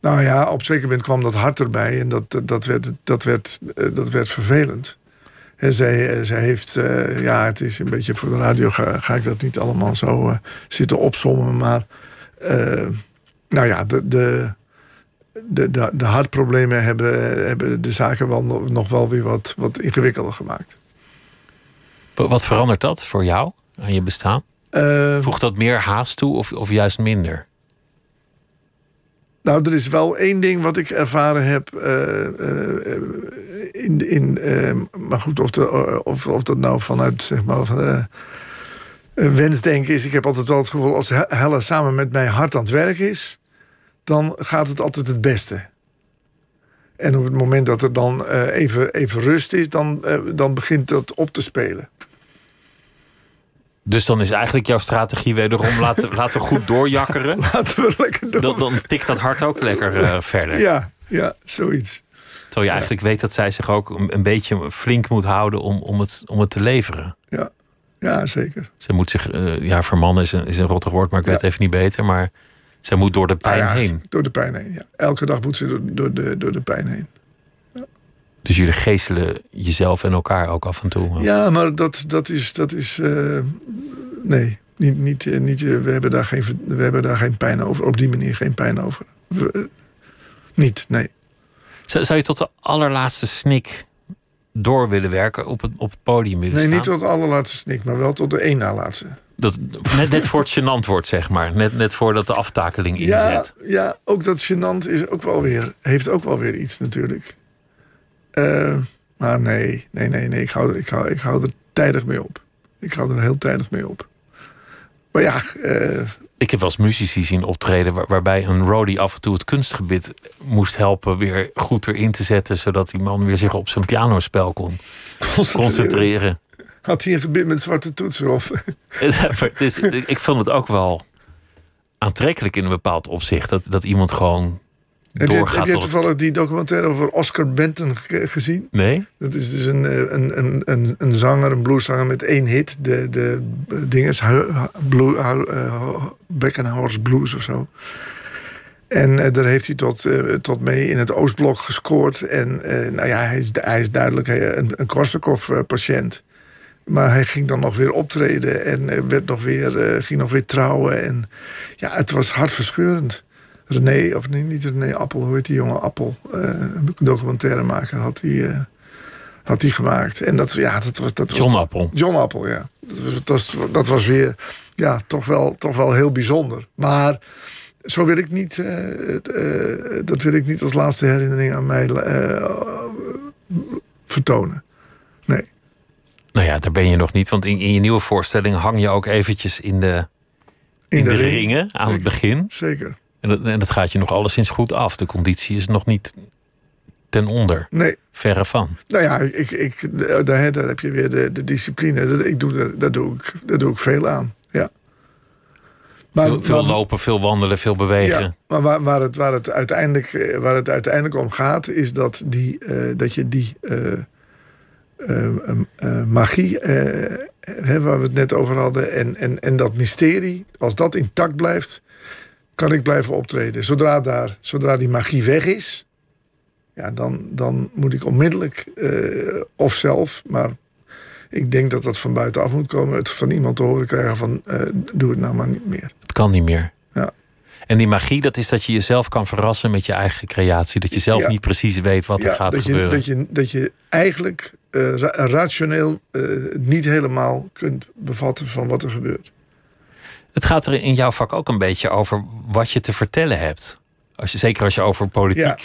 Nou ja, op zeker moment kwam dat hart erbij en dat, dat, werd, dat, werd, eh, dat werd vervelend. En zij, eh, zij heeft, uh, ja, het is een beetje voor de radio, ga, ga ik dat niet allemaal zo uh, zitten opsommen. Maar, uh, nou ja, de, de, de, de, de hartproblemen hebben, hebben de zaken wel, nog wel weer wat, wat ingewikkelder gemaakt. Wat verandert dat voor jou aan je bestaan? Voegt dat meer haast toe of, of juist minder? Nou, er is wel één ding wat ik ervaren heb. Uh, uh, in, in, maar goed, of, dat nou vanuit zeg maar, wensdenken is. Ik heb altijd wel het gevoel als Helle samen met mij hard aan het werk is dan gaat het altijd het beste. En op het moment dat er dan even, even rust is, dan, dan begint dat op te spelen. Dus dan is eigenlijk jouw strategie wederom: laten, laten we goed doorjakkeren. Laten we lekker door. Dan, dan tikt dat hart ook lekker uh, verder. Ja, ja, zoiets. Terwijl je eigenlijk weet dat zij zich ook een, een beetje flink moet houden om, om, het, om het te leveren. Ja, ja zeker. Ze moet zich, ja, vermannen is een, is een rottig woord, maar ik ja. weet even niet beter. Maar zij moet door de pijn ah, ja, heen. Door de pijn heen, ja. Elke dag moet ze door, door, de, door de pijn heen. Dus jullie geestelen jezelf en elkaar ook af en toe? Ja, maar dat, dat is... Dat is uh, nee, niet, niet, niet, we, hebben daar geen, we hebben daar geen pijn over. Op die manier geen pijn over. We, niet, nee. Zou, zou je tot de allerlaatste snik door willen werken op het, op het podium willen nee, staan? niet tot de allerlaatste snik, maar wel tot de één na laatste. Dat, net, net voor het gênant wordt, zeg maar. Net, net voordat de aftakeling inzet. Ja, ja, ook dat gênant is ook wel weer, heeft ook wel weer iets natuurlijk. Uh, maar nee, nee, nee, nee. Ik hou, ik, hou, ik hou er tijdig mee op. Ik hou er heel tijdig mee op. Maar ja... Uh, ik heb wel eens muzici zien optreden... Waar, waarbij een roadie af en toe het kunstgebied moest helpen... weer goed erin te zetten... zodat die man weer zich op zijn pianospel kon concentreren. Had hij een gebit met zwarte toetsen? Of? het is, ik vond het ook wel aantrekkelijk in een bepaald opzicht. Dat, dat iemand gewoon heb. Je, heb je toevallig die documentaire over Oscar Benton gezien? Nee. Dat is dus een, een, een, een, een zanger, een blueszanger met één hit. De, de dinges, Blue, uh, Beckenhorst Blues of zo. En uh, daar heeft hij tot, uh, tot mee in het Oostblok gescoord. En nou ja, hij is, hij is duidelijk een, een Korsakoff-patiënt. Maar hij ging dan nog weer optreden en werd nog weer, ging nog weer trouwen. En ja, het was hartverscheurend. René, of nee, niet René Appel, hoe heet die jonge Appel? Een documentairemaker had hij uh, had die gemaakt. En dat, ja, dat was... Dat John was, Appel. John Appel, ja. Dat was, dat was, dat was weer, ja, toch wel, toch wel heel bijzonder. Maar zo wil ik niet, dat wil ik niet als laatste herinnering aan mij vertonen. Nee. Nou ja, daar ben je nog niet, want in, in je nieuwe voorstelling hang je ook eventjes in de, in, de, ring. ringen aan het begin. Zeker. En dat, en dat gaat je nog alleszins goed af. De conditie is nog niet ten onder. Nee. Verre van. Nou ja, ik, ik, daar, daar heb je weer de, de discipline. Dat, ik doe, daar, daar, doe ik, daar doe ik veel aan. Ja. Maar, veel, veel lopen, veel wandelen, veel bewegen. Ja, maar waar, waar, het, waar, het uiteindelijk, eh, waar het uiteindelijk om gaat, is dat, die, uh, dat je die uh, uh, magie, hè, waar we het net over hadden, en, en, en dat mysterie, als dat intact blijft, kan ik blijven optreden. Zodra, daar, zodra die magie weg is, ja, dan, dan moet ik onmiddellijk, of zelf, maar ik denk dat dat van buitenaf moet komen. Het van iemand te horen krijgen van uh, doe het nou maar niet meer. Het kan niet meer. Ja. En die magie, dat is dat je jezelf kan verrassen met je eigen creatie. Dat je zelf Ja. niet precies weet wat er gaat dat, je, gebeuren. dat, je, dat je eigenlijk eh, ra- rationeel eh, niet helemaal kunt bevatten van wat er gebeurt. Het gaat er in jouw vak ook een beetje over wat je te vertellen hebt. Als je, zeker als je over politiek Ja.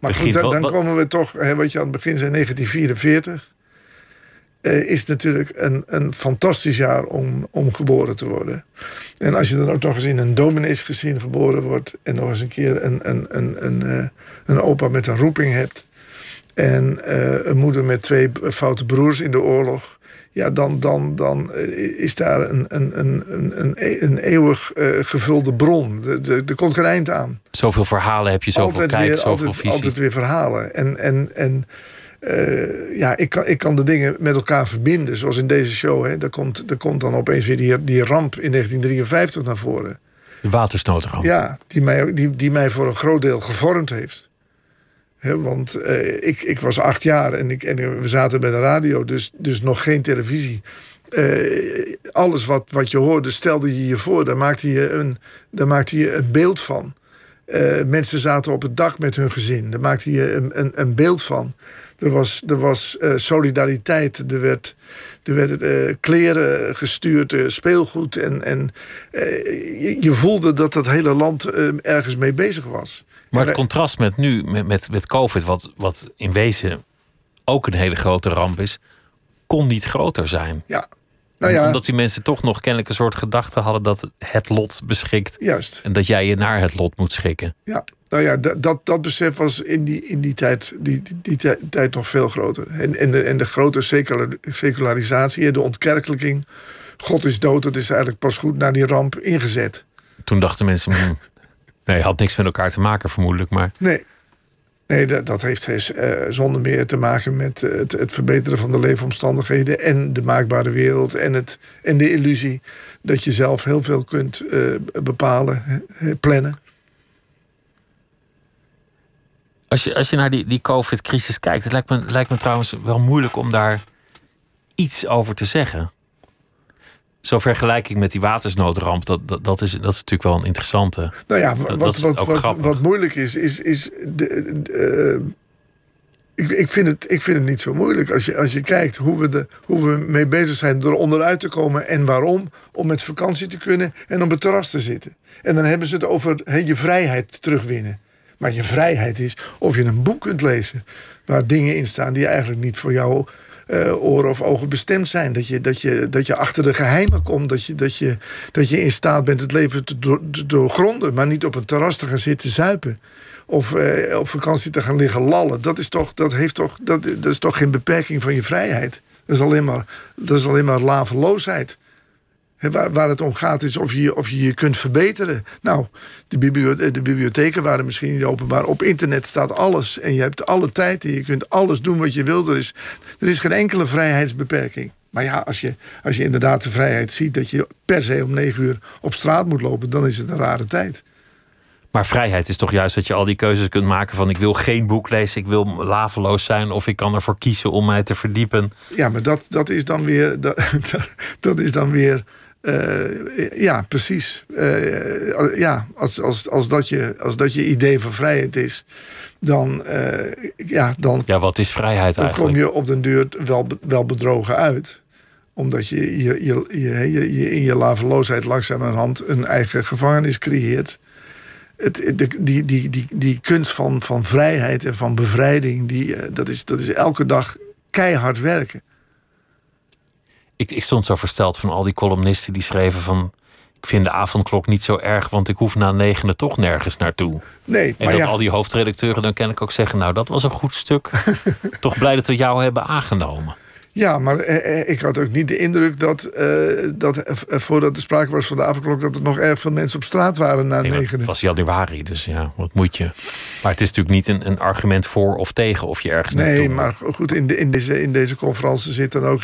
Maar begint. goed, dan, komen we toch, hè, wat je aan het begin zei, 1944. eh, is natuurlijk een, een fantastisch jaar om, om geboren te worden. En als je dan ook nog eens in een domineesgezin geboren wordt... en nog eens een keer een, een, een, een, eh, een opa met een roeping hebt... en eh, een moeder met twee foute broers in de oorlog... ja, dan, dan, dan eh, is daar een, een, een, een, een, een eeuwig eh, gevulde bron. Er- komt geen eind aan Zoveel verhalen heb je, zoveel kijk, weer, zoveel altijd, visie. altijd weer verhalen. En, en, en eh, ja, ik kan, ik kan de dingen met elkaar verbinden. Zoals in deze show. Hè. Daar, komt, daar komt dan opeens weer die, die ramp in 1953 naar voren. De watersnoodramp. Ja, die mij, die, die mij voor een groot deel gevormd heeft. Want eh, ik, ik was acht jaar en, ik, en we zaten bij de radio, dus, dus nog geen televisie. Eh, alles wat, wat je hoorde, stelde je je voor. Daar maakte je een, daar maakte je een beeld van. Eh, mensen zaten op het dak met hun gezin. Daar maakte je een, een, een beeld van. Er was, er was eh, solidariteit. Er werd, er werden eh, kleren gestuurd, eh, speelgoed. En, en je, je voelde dat dat hele land ergens mee bezig was. Maar het wij- contrast met nu, met, met, met COVID, wat, wat in wezen ook een hele grote ramp is, kon niet groter zijn. Ja, nou ja, Omdat die mensen toch nog kennelijk een soort gedachte hadden dat het lot beschikt. juist. En dat jij je naar het lot moet schikken. Ja, nou ja, dat, dat, dat besef was in die, in die, tijd, die, die, die tij- tijd nog veel groter. En, en, de, en de grote secular, secularisatie, de ontkerkelijking. God is dood, dat is eigenlijk pas goed na die ramp ingezet. Toen dachten mensen, hmm, nee, had niks met elkaar te maken vermoedelijk. Maar Nee, nee dat, dat heeft eh, zonder meer te maken met eh, het, het verbeteren van de leefomstandigheden... en de maakbare wereld en, het, en de illusie dat je zelf heel veel kunt eh, bepalen, plannen. als je, als je naar die, die COVID-crisis kijkt, het lijkt me, lijkt me trouwens wel moeilijk om daar iets over te zeggen. Zo'n vergelijking met die watersnoodramp, dat, dat, dat, is, dat is natuurlijk wel een interessante. Nou ja, wat, wat, wat, wat moeilijk is, is. is de, de, eh, ik, ik, vind het, ik vind het niet zo moeilijk. Als je, als je kijkt hoe we, de, hoe we mee bezig zijn er onderuit te komen en waarom. Om met vakantie te kunnen en op het terras te zitten. En dan hebben ze het over je vrijheid terugwinnen. Maar je vrijheid is of je een boek kunt lezen. waar dingen in staan die eigenlijk niet voor jou eh, oren of ogen bestemd zijn. Dat je, dat, je, dat je achter de geheimen komt. Dat je, dat, je, dat je in staat bent het leven te, door- te doorgronden. Maar niet op een terras te gaan zitten zuipen. Of eh, op vakantie te gaan liggen lallen. Dat is toch, dat heeft toch, dat, dat is toch geen beperking van je vrijheid. Dat is alleen maar, dat is alleen maar laveloosheid. Waar, waar het om gaat is of je, of je je kunt verbeteren. Nou, de, biblio- de bibliotheken waren misschien niet openbaar. Op internet staat alles. En je hebt alle tijd en je kunt alles doen wat je wilt. Er is, er is geen enkele vrijheidsbeperking. Maar ja, als je, als je inderdaad de vrijheid ziet dat je per se om negen uur op straat moet lopen, dan is het een rare tijd. Maar vrijheid is toch juist dat je al die keuzes kunt maken van ik wil geen boek lezen, ik wil laveloos zijn of ik kan ervoor kiezen om mij te verdiepen. Ja, maar dat, dat is dan weer. Dat, dat is dan weer. Eh, ja, precies. Eh, ja, als, als, als, dat je, als dat je idee van vrijheid is, dan, eh, ja, dan, Ja, wat is vrijheid dan kom eigenlijk? je op den duur wel, wel bedrogen uit. Omdat je, je, je, je, je, in je laveloosheid langzamerhand een eigen gevangenis creëert. Het, de, die, die, die, die kunst van, van vrijheid en van bevrijding, die, dat, is, dat is elke dag keihard werken. Ik, ik stond zo versteld van al die columnisten die schreven van... ik vind de avondklok niet zo erg, want ik hoef na negenen toch nergens naartoe. Nee, En dat ja, al die hoofdredacteuren dan kennelijk ook zeggen... nou, dat was een goed stuk. toch blij dat we jou hebben aangenomen. Ja, maar eh, eh, ik had ook niet de indruk dat, eh, dat voordat er sprake was van de avondklok... dat er nog erg veel mensen op straat waren na Nee, negenen. het was januari, dus ja, wat moet je? Maar het is natuurlijk niet een, een argument voor of tegen of je ergens Nee, maar goed, in, de, in, deze, in deze conferentie zit dan ook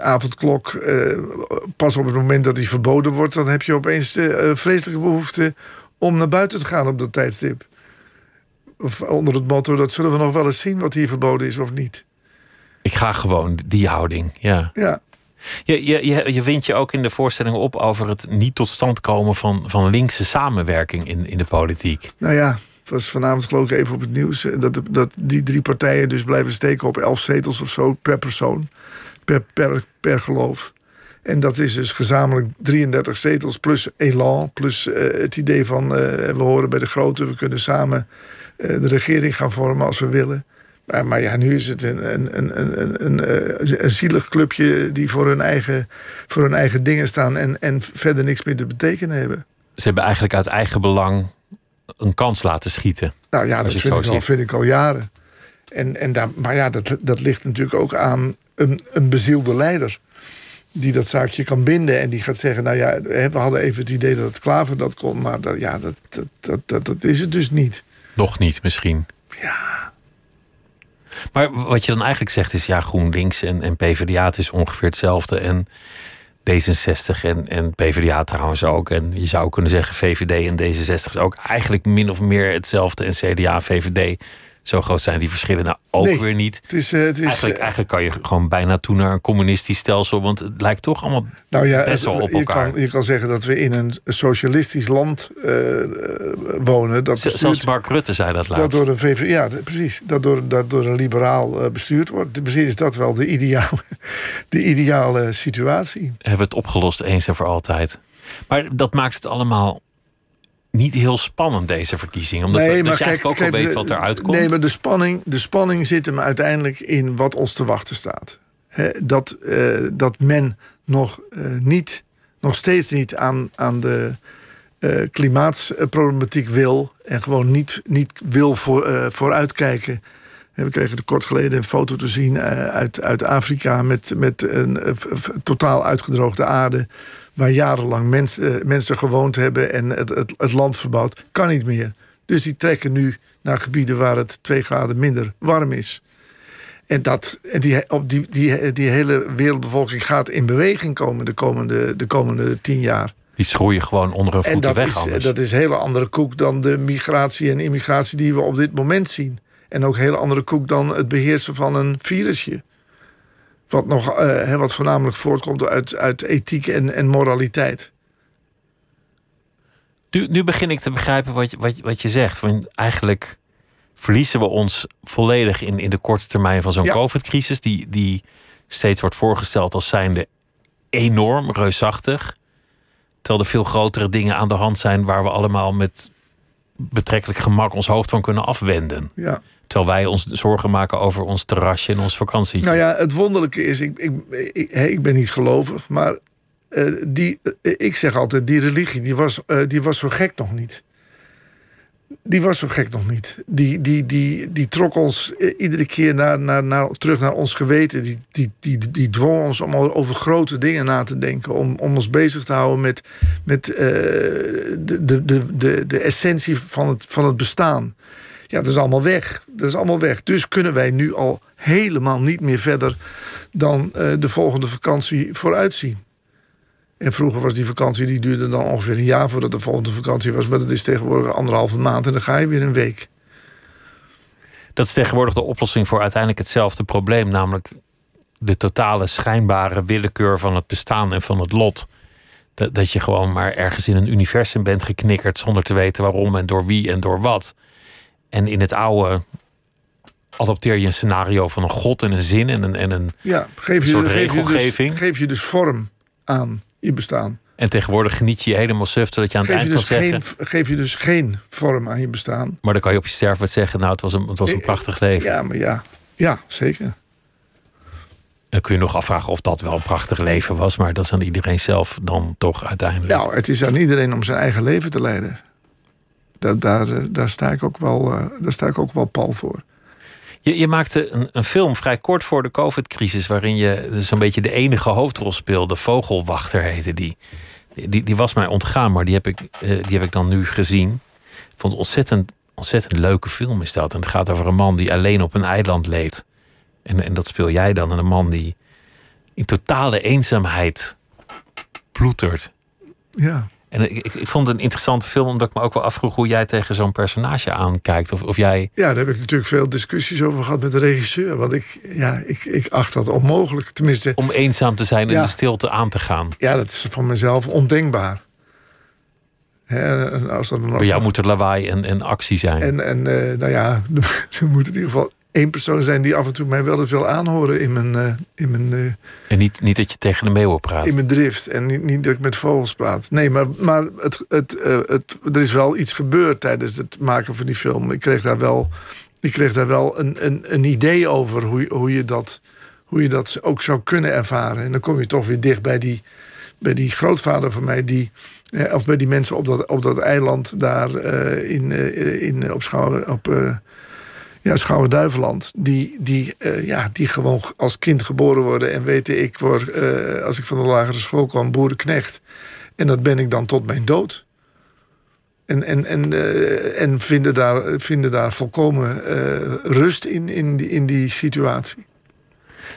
avondklok. pas op het moment dat die verboden wordt, dan heb je opeens de vreselijke behoefte om naar buiten te gaan op dat tijdstip. Of onder het motto, dat zullen we nog wel eens zien wat hier verboden is of niet. Ik ga gewoon die houding, ja. Ja, Je, je, je, je wint je ook in de voorstelling op over het niet tot stand komen van, van linkse samenwerking in, in de politiek. nou ja, het was vanavond geloof ik even op het nieuws... eh, dat, dat die drie partijen dus blijven steken op elf zetels of zo per persoon. Per, per, per geloof. En dat is dus gezamenlijk 33 zetels plus elan. Plus eh, het idee van eh, we horen bij de grote, we kunnen samen de regering gaan vormen als we willen. Maar, maar ja, nu is het een, een, een, een, een, een, eh, een zielig clubje die voor hun eigen, voor hun eigen dingen staan en, en verder niks meer te betekenen hebben. Ze hebben eigenlijk uit eigen belang een kans laten schieten. Nou ja, dat vind ik, al, vind ik al jaren. En, en daar, maar ja, dat, dat ligt natuurlijk ook aan een, een bezielde leider. Die dat zaakje kan binden en die gaat zeggen... nou ja, we hadden even het idee dat het Klaver dat kon... maar dat, ja, dat, dat, dat, dat is het dus niet. Nog niet misschien. Ja, Maar wat je dan eigenlijk zegt is, ja, GroenLinks en, en PvdA het is ongeveer hetzelfde. En D66 en, en PvdA trouwens ook. En je zou kunnen zeggen VVD en D66 is ook eigenlijk min of meer hetzelfde. En CDA, VVD, zo groot zijn die verschillen nou ook Nee. weer niet. het is... eh, het is Eigenlijk, eh, eigenlijk kan je gewoon bijna toe naar een communistisch stelsel. Want het lijkt toch allemaal nou ja, best wel op je, elkaar. kan, je kan zeggen dat we in een socialistisch land eh, wonen. Dat bestuurt- Zelfs Mark Rutte zei dat dat laatst. door een VV, ja, precies. Dat door, dat door een liberaal bestuurd wordt. Misschien is dat wel de ideale, de ideale situatie. Hebben we het opgelost eens en voor altijd. Maar dat maakt het allemaal niet heel spannend, deze verkiezing. Omdat we, dat je eigenlijk ook al kijk, weet de- wat eruit komt. Nee, maar de spanning, de spanning zit hem uiteindelijk in wat ons te wachten staat. Dat, eh, dat men nog, eh, niet, nog steeds niet aan, aan de eh, klimaatproblematiek wil. En gewoon niet, niet wil voor, vooruitkijken. We kregen kort geleden een foto te zien uit, uit Afrika met, met een totaal uitgedroogde aarde. Waar jarenlang mens, eh, mensen gewoond hebben en het, het, het land verbouwd. Kan niet meer. Dus die trekken nu naar gebieden waar het twee graden minder warm is. En, dat, en die, op die, die, die hele wereldbevolking gaat in beweging komen de komende, de komende tien jaar. Die schroeien gewoon onder een En voeten dat weg is, anders. dat is een hele andere koek dan de migratie en immigratie die we op dit moment zien. En ook een hele andere koek dan het beheersen van een virusje. Wat, nog, eh, wat voornamelijk voortkomt uit, uit ethiek en, en moraliteit. Nu, nu begin ik te begrijpen wat je, wat, wat je zegt. Want eigenlijk verliezen we ons volledig in, in de korte termijn van zo'n Ja. COVID-crisis. Die, die steeds wordt voorgesteld als zijnde enorm, reusachtig. Terwijl er veel grotere dingen aan de hand zijn waar we allemaal met betrekkelijk gemak ons hoofd van kunnen afwenden. Ja. Terwijl wij ons zorgen maken over ons terrasje en ons vakantie. Nou ja, het wonderlijke is, ik, ik, ik, ik ben niet gelovig, maar eh, die, eh, ik zeg altijd, die religie, die was, eh, die was zo gek nog niet. Die was zo gek nog niet. Die, die, die, die trok ons eh, iedere keer naar, naar, naar, terug naar ons geweten. Die, die, die, die dwong ons om over grote dingen na te denken. Om, om ons bezig te houden met, met eh, de, de, de, de, essentie van het, van het bestaan. Ja, dat is allemaal weg. Dat is allemaal weg. Dus kunnen wij nu al helemaal niet meer verder dan eh, de volgende vakantie vooruitzien. En vroeger was die vakantie, die duurde dan ongeveer een jaar voordat de volgende vakantie was. Maar dat is tegenwoordig anderhalve maand en dan ga je weer een week. Dat is tegenwoordig de oplossing voor uiteindelijk hetzelfde probleem, namelijk de totale schijnbare willekeur van het bestaan en van het lot. Dat, dat je gewoon maar ergens in een universum bent geknikkerd zonder te weten waarom en door wie en door wat. En in het oude adopteer je een scenario van een god en een zin en een. En, een, Ja, geef je, soort geef je, regelgeving. dus, geef je dus vorm aan je bestaan. en tegenwoordig geniet je je helemaal suf, zodat je aan het Geef je, eind kan dus zeggen. geen, geef je dus geen vorm aan je bestaan. Maar dan kan je op je sterfbed zeggen: Nou, het was een, het was een prachtig leven. Ja, maar ja, ja zeker. Dan kun je nog afvragen of dat wel een prachtig leven was, maar dat is aan iedereen zelf dan toch uiteindelijk. Nou, het is aan iedereen om zijn eigen leven te leiden. Daar, daar, eh, daar, sta, ik ook wel, uh, daar sta ik ook wel pal voor. Je, je maakte een, een, film vrij kort voor de COVID-crisis, waarin je zo'n beetje de enige hoofdrol speelde. Vogelwachter heette die. Die, die was mij ontgaan, maar die heb, ik, uh, die heb ik dan nu gezien. Ik vond het ontzettend, ontzettend leuke film is dat. En het gaat over een man die alleen op een eiland leeft. En, en dat speel jij dan. En een man die in totale eenzaamheid ploetert. Ja. En ik, ik, vond het een interessante film, omdat ik me ook wel afvroeg hoe jij tegen zo'n personage aankijkt. Of, of jij. Ja, daar heb ik natuurlijk veel discussies over gehad met de regisseur. Want ik, ja, ik, ik acht dat onmogelijk. Tenminste. Om eenzaam te zijn en ja. de stilte aan te gaan. Ja, dat is van mezelf ondenkbaar. He, als dat Bij jou moet er lawaai en, en actie zijn. En, en uh, nou ja, er moet in ieder geval één persoon zijn die af en toe mij wel eens wil aanhoren in mijn. Uh, in mijn uh, en niet, niet dat je tegen de meeuwen praat. In mijn drift. En niet, niet dat ik met vogels praat. Nee, maar, maar het, het, uh, het, er is wel iets gebeurd tijdens het maken van die film. Ik kreeg daar wel, ik kreeg daar wel een, een, een idee over hoe, hoe, je dat, hoe je dat ook zou kunnen ervaren. En dan kom je toch weer dicht bij die, bij die grootvader van mij die. Of bij die mensen op dat, op dat eiland daar in, in, op Schouwen. Op, ja, Schouwen-Duiveland, die, die, uh, ja, die gewoon als kind geboren worden en weten, ik word, uh, als ik van de lagere school kwam, boerenknecht. En dat ben ik dan tot mijn dood. En, en, en, uh, en vinden, daar, vinden daar volkomen rust in, in, die, in die situatie.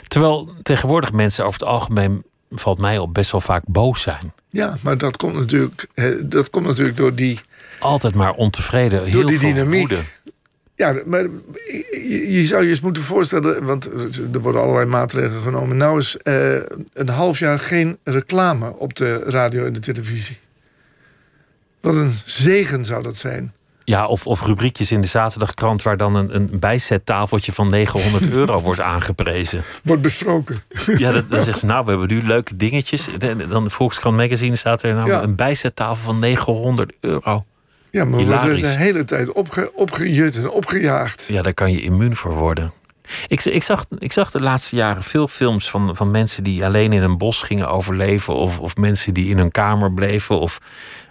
Terwijl tegenwoordig mensen over het algemeen, valt mij op, best wel vaak boos zijn. Ja, maar dat komt natuurlijk, dat komt natuurlijk door die. Altijd maar ontevreden, heel die veel dynamiek. woede. Ja, maar je zou je eens moeten voorstellen, want er worden allerlei maatregelen genomen. Nou is uh, een half jaar geen reclame op de radio en de televisie. Wat een zegen zou dat zijn. Ja, of, of rubriekjes in de zaterdagkrant waar dan een, een bijzettafeltje van 900 euro wordt aangeprezen. Wordt besproken. Ja, dat, dan zegt ze, nou, we hebben nu leuke dingetjes. Dan de Volkskrant Magazine staat er nou ja. een bijzettafel van 900 euro. Ja, maar we worden de hele tijd opge, opgejut en opgejaagd. Ja, daar kan je immuun voor worden. Ik, ik, zag, ik zag de laatste jaren veel films van, van mensen die alleen in een bos gingen overleven. Of, of mensen die in hun kamer bleven. Of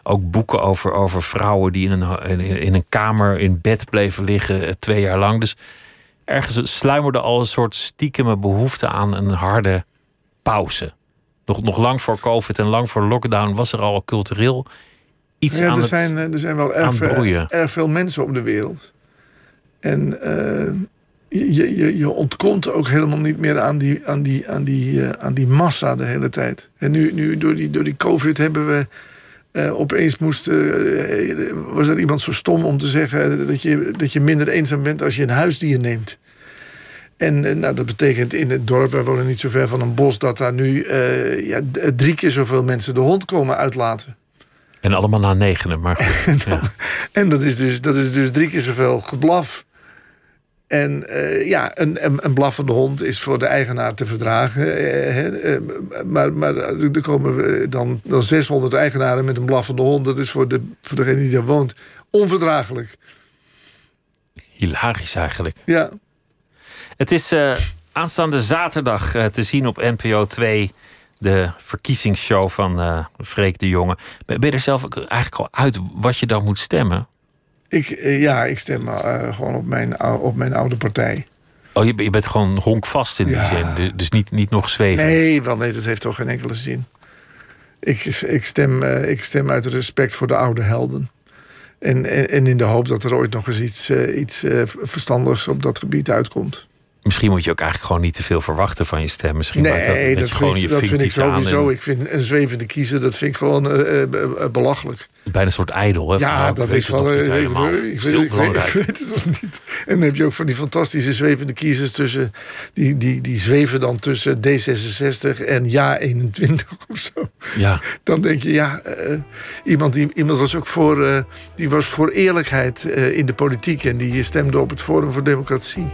ook boeken over, over vrouwen die in een, in, in een kamer in bed bleven liggen twee jaar lang. Dus ergens sluimerde al een soort stiekeme behoefte aan een harde pauze. Nog, nog lang voor COVID en lang voor lockdown was er al cultureel iets ja, aan er het zijn, er zijn wel erg, erg veel mensen op de wereld. En uh, je, je, je ontkomt ook helemaal niet meer aan die, aan die, aan die, uh, aan die massa de hele tijd. En nu, nu door, die, door die COVID hebben we. Uh, opeens moest, was er iemand zo stom om te zeggen dat je, dat je minder eenzaam bent als je een huisdier neemt. En nou, dat betekent in het dorp, wij wonen niet zo ver van een bos, dat daar nu ja, drie keer zoveel mensen de hond komen uitlaten. En allemaal na negenen, maar goed. en, ja. en dat, is dus, dat is dus drie keer zoveel geblaf. En uh, ja, een, een, een, blaffende hond is voor de eigenaar te verdragen. Uh, hè, uh, maar, maar er komen dan, dan 600 eigenaren met een blaffende hond. Dat is voor, de, voor degene die daar woont onverdraaglijk. Hilarisch eigenlijk. Ja. Het is aanstaande zaterdag te zien op NPO 2 de verkiezingsshow van uh, Freek de Jonge. Ben je er zelf eigenlijk al uit wat je dan moet stemmen? Ik, uh, ja, ik stem uh, gewoon op mijn, op mijn oude partij. Oh, je, je bent gewoon honkvast in Ja. die zin. Dus niet, niet nog zwevend. Nee, wel nee, dat heeft toch geen enkele zin. Ik, ik, stem, uh, ik stem uit respect voor de oude helden. En, en, en in de hoop dat er ooit nog eens iets, iets verstandigs op dat gebied uitkomt. Misschien moet je ook eigenlijk gewoon niet te veel verwachten van je stem. Misschien nee, dat, dat, dat, je gewoon vind, je dat vind ik sowieso. en Ik vind een zwevende kiezer, dat vind ik gewoon uh, belachelijk. bijna een soort ijdel. Hè? Ja, nou, dat is wel. niet Ik, helemaal. ik, ik, is weet- heel ik, weet- belangrijk. ik weet het nog niet. En dan heb je ook van die fantastische zwevende kiezers tussen. Die, die, die zweven dan tussen D66 en Ja 21 of zo. Ja, Dan denk je, ja, eh, iemand, die, iemand was ook voor, eh, die was voor eerlijkheid eh, in de politiek en die stemde op het Forum voor Democratie.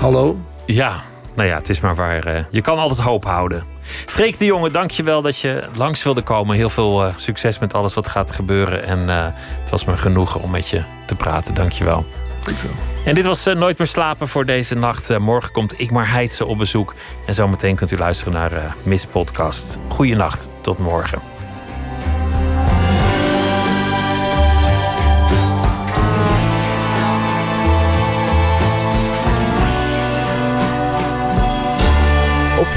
Hallo? Ja, nou ja, het is maar waar. Eh, je kan altijd hoop houden. Freek de Jonge, dankjewel dat je langs wilde komen. Heel veel eh, succes met alles wat gaat gebeuren. En eh, het was me genoegen om met je te praten. Dankjewel. je wel. En dit was Nooit meer slapen voor deze nacht. morgen komt Ikmar Heidse op bezoek. En zometeen kunt u luisteren naar Miss Podcast. Goeienacht, tot morgen.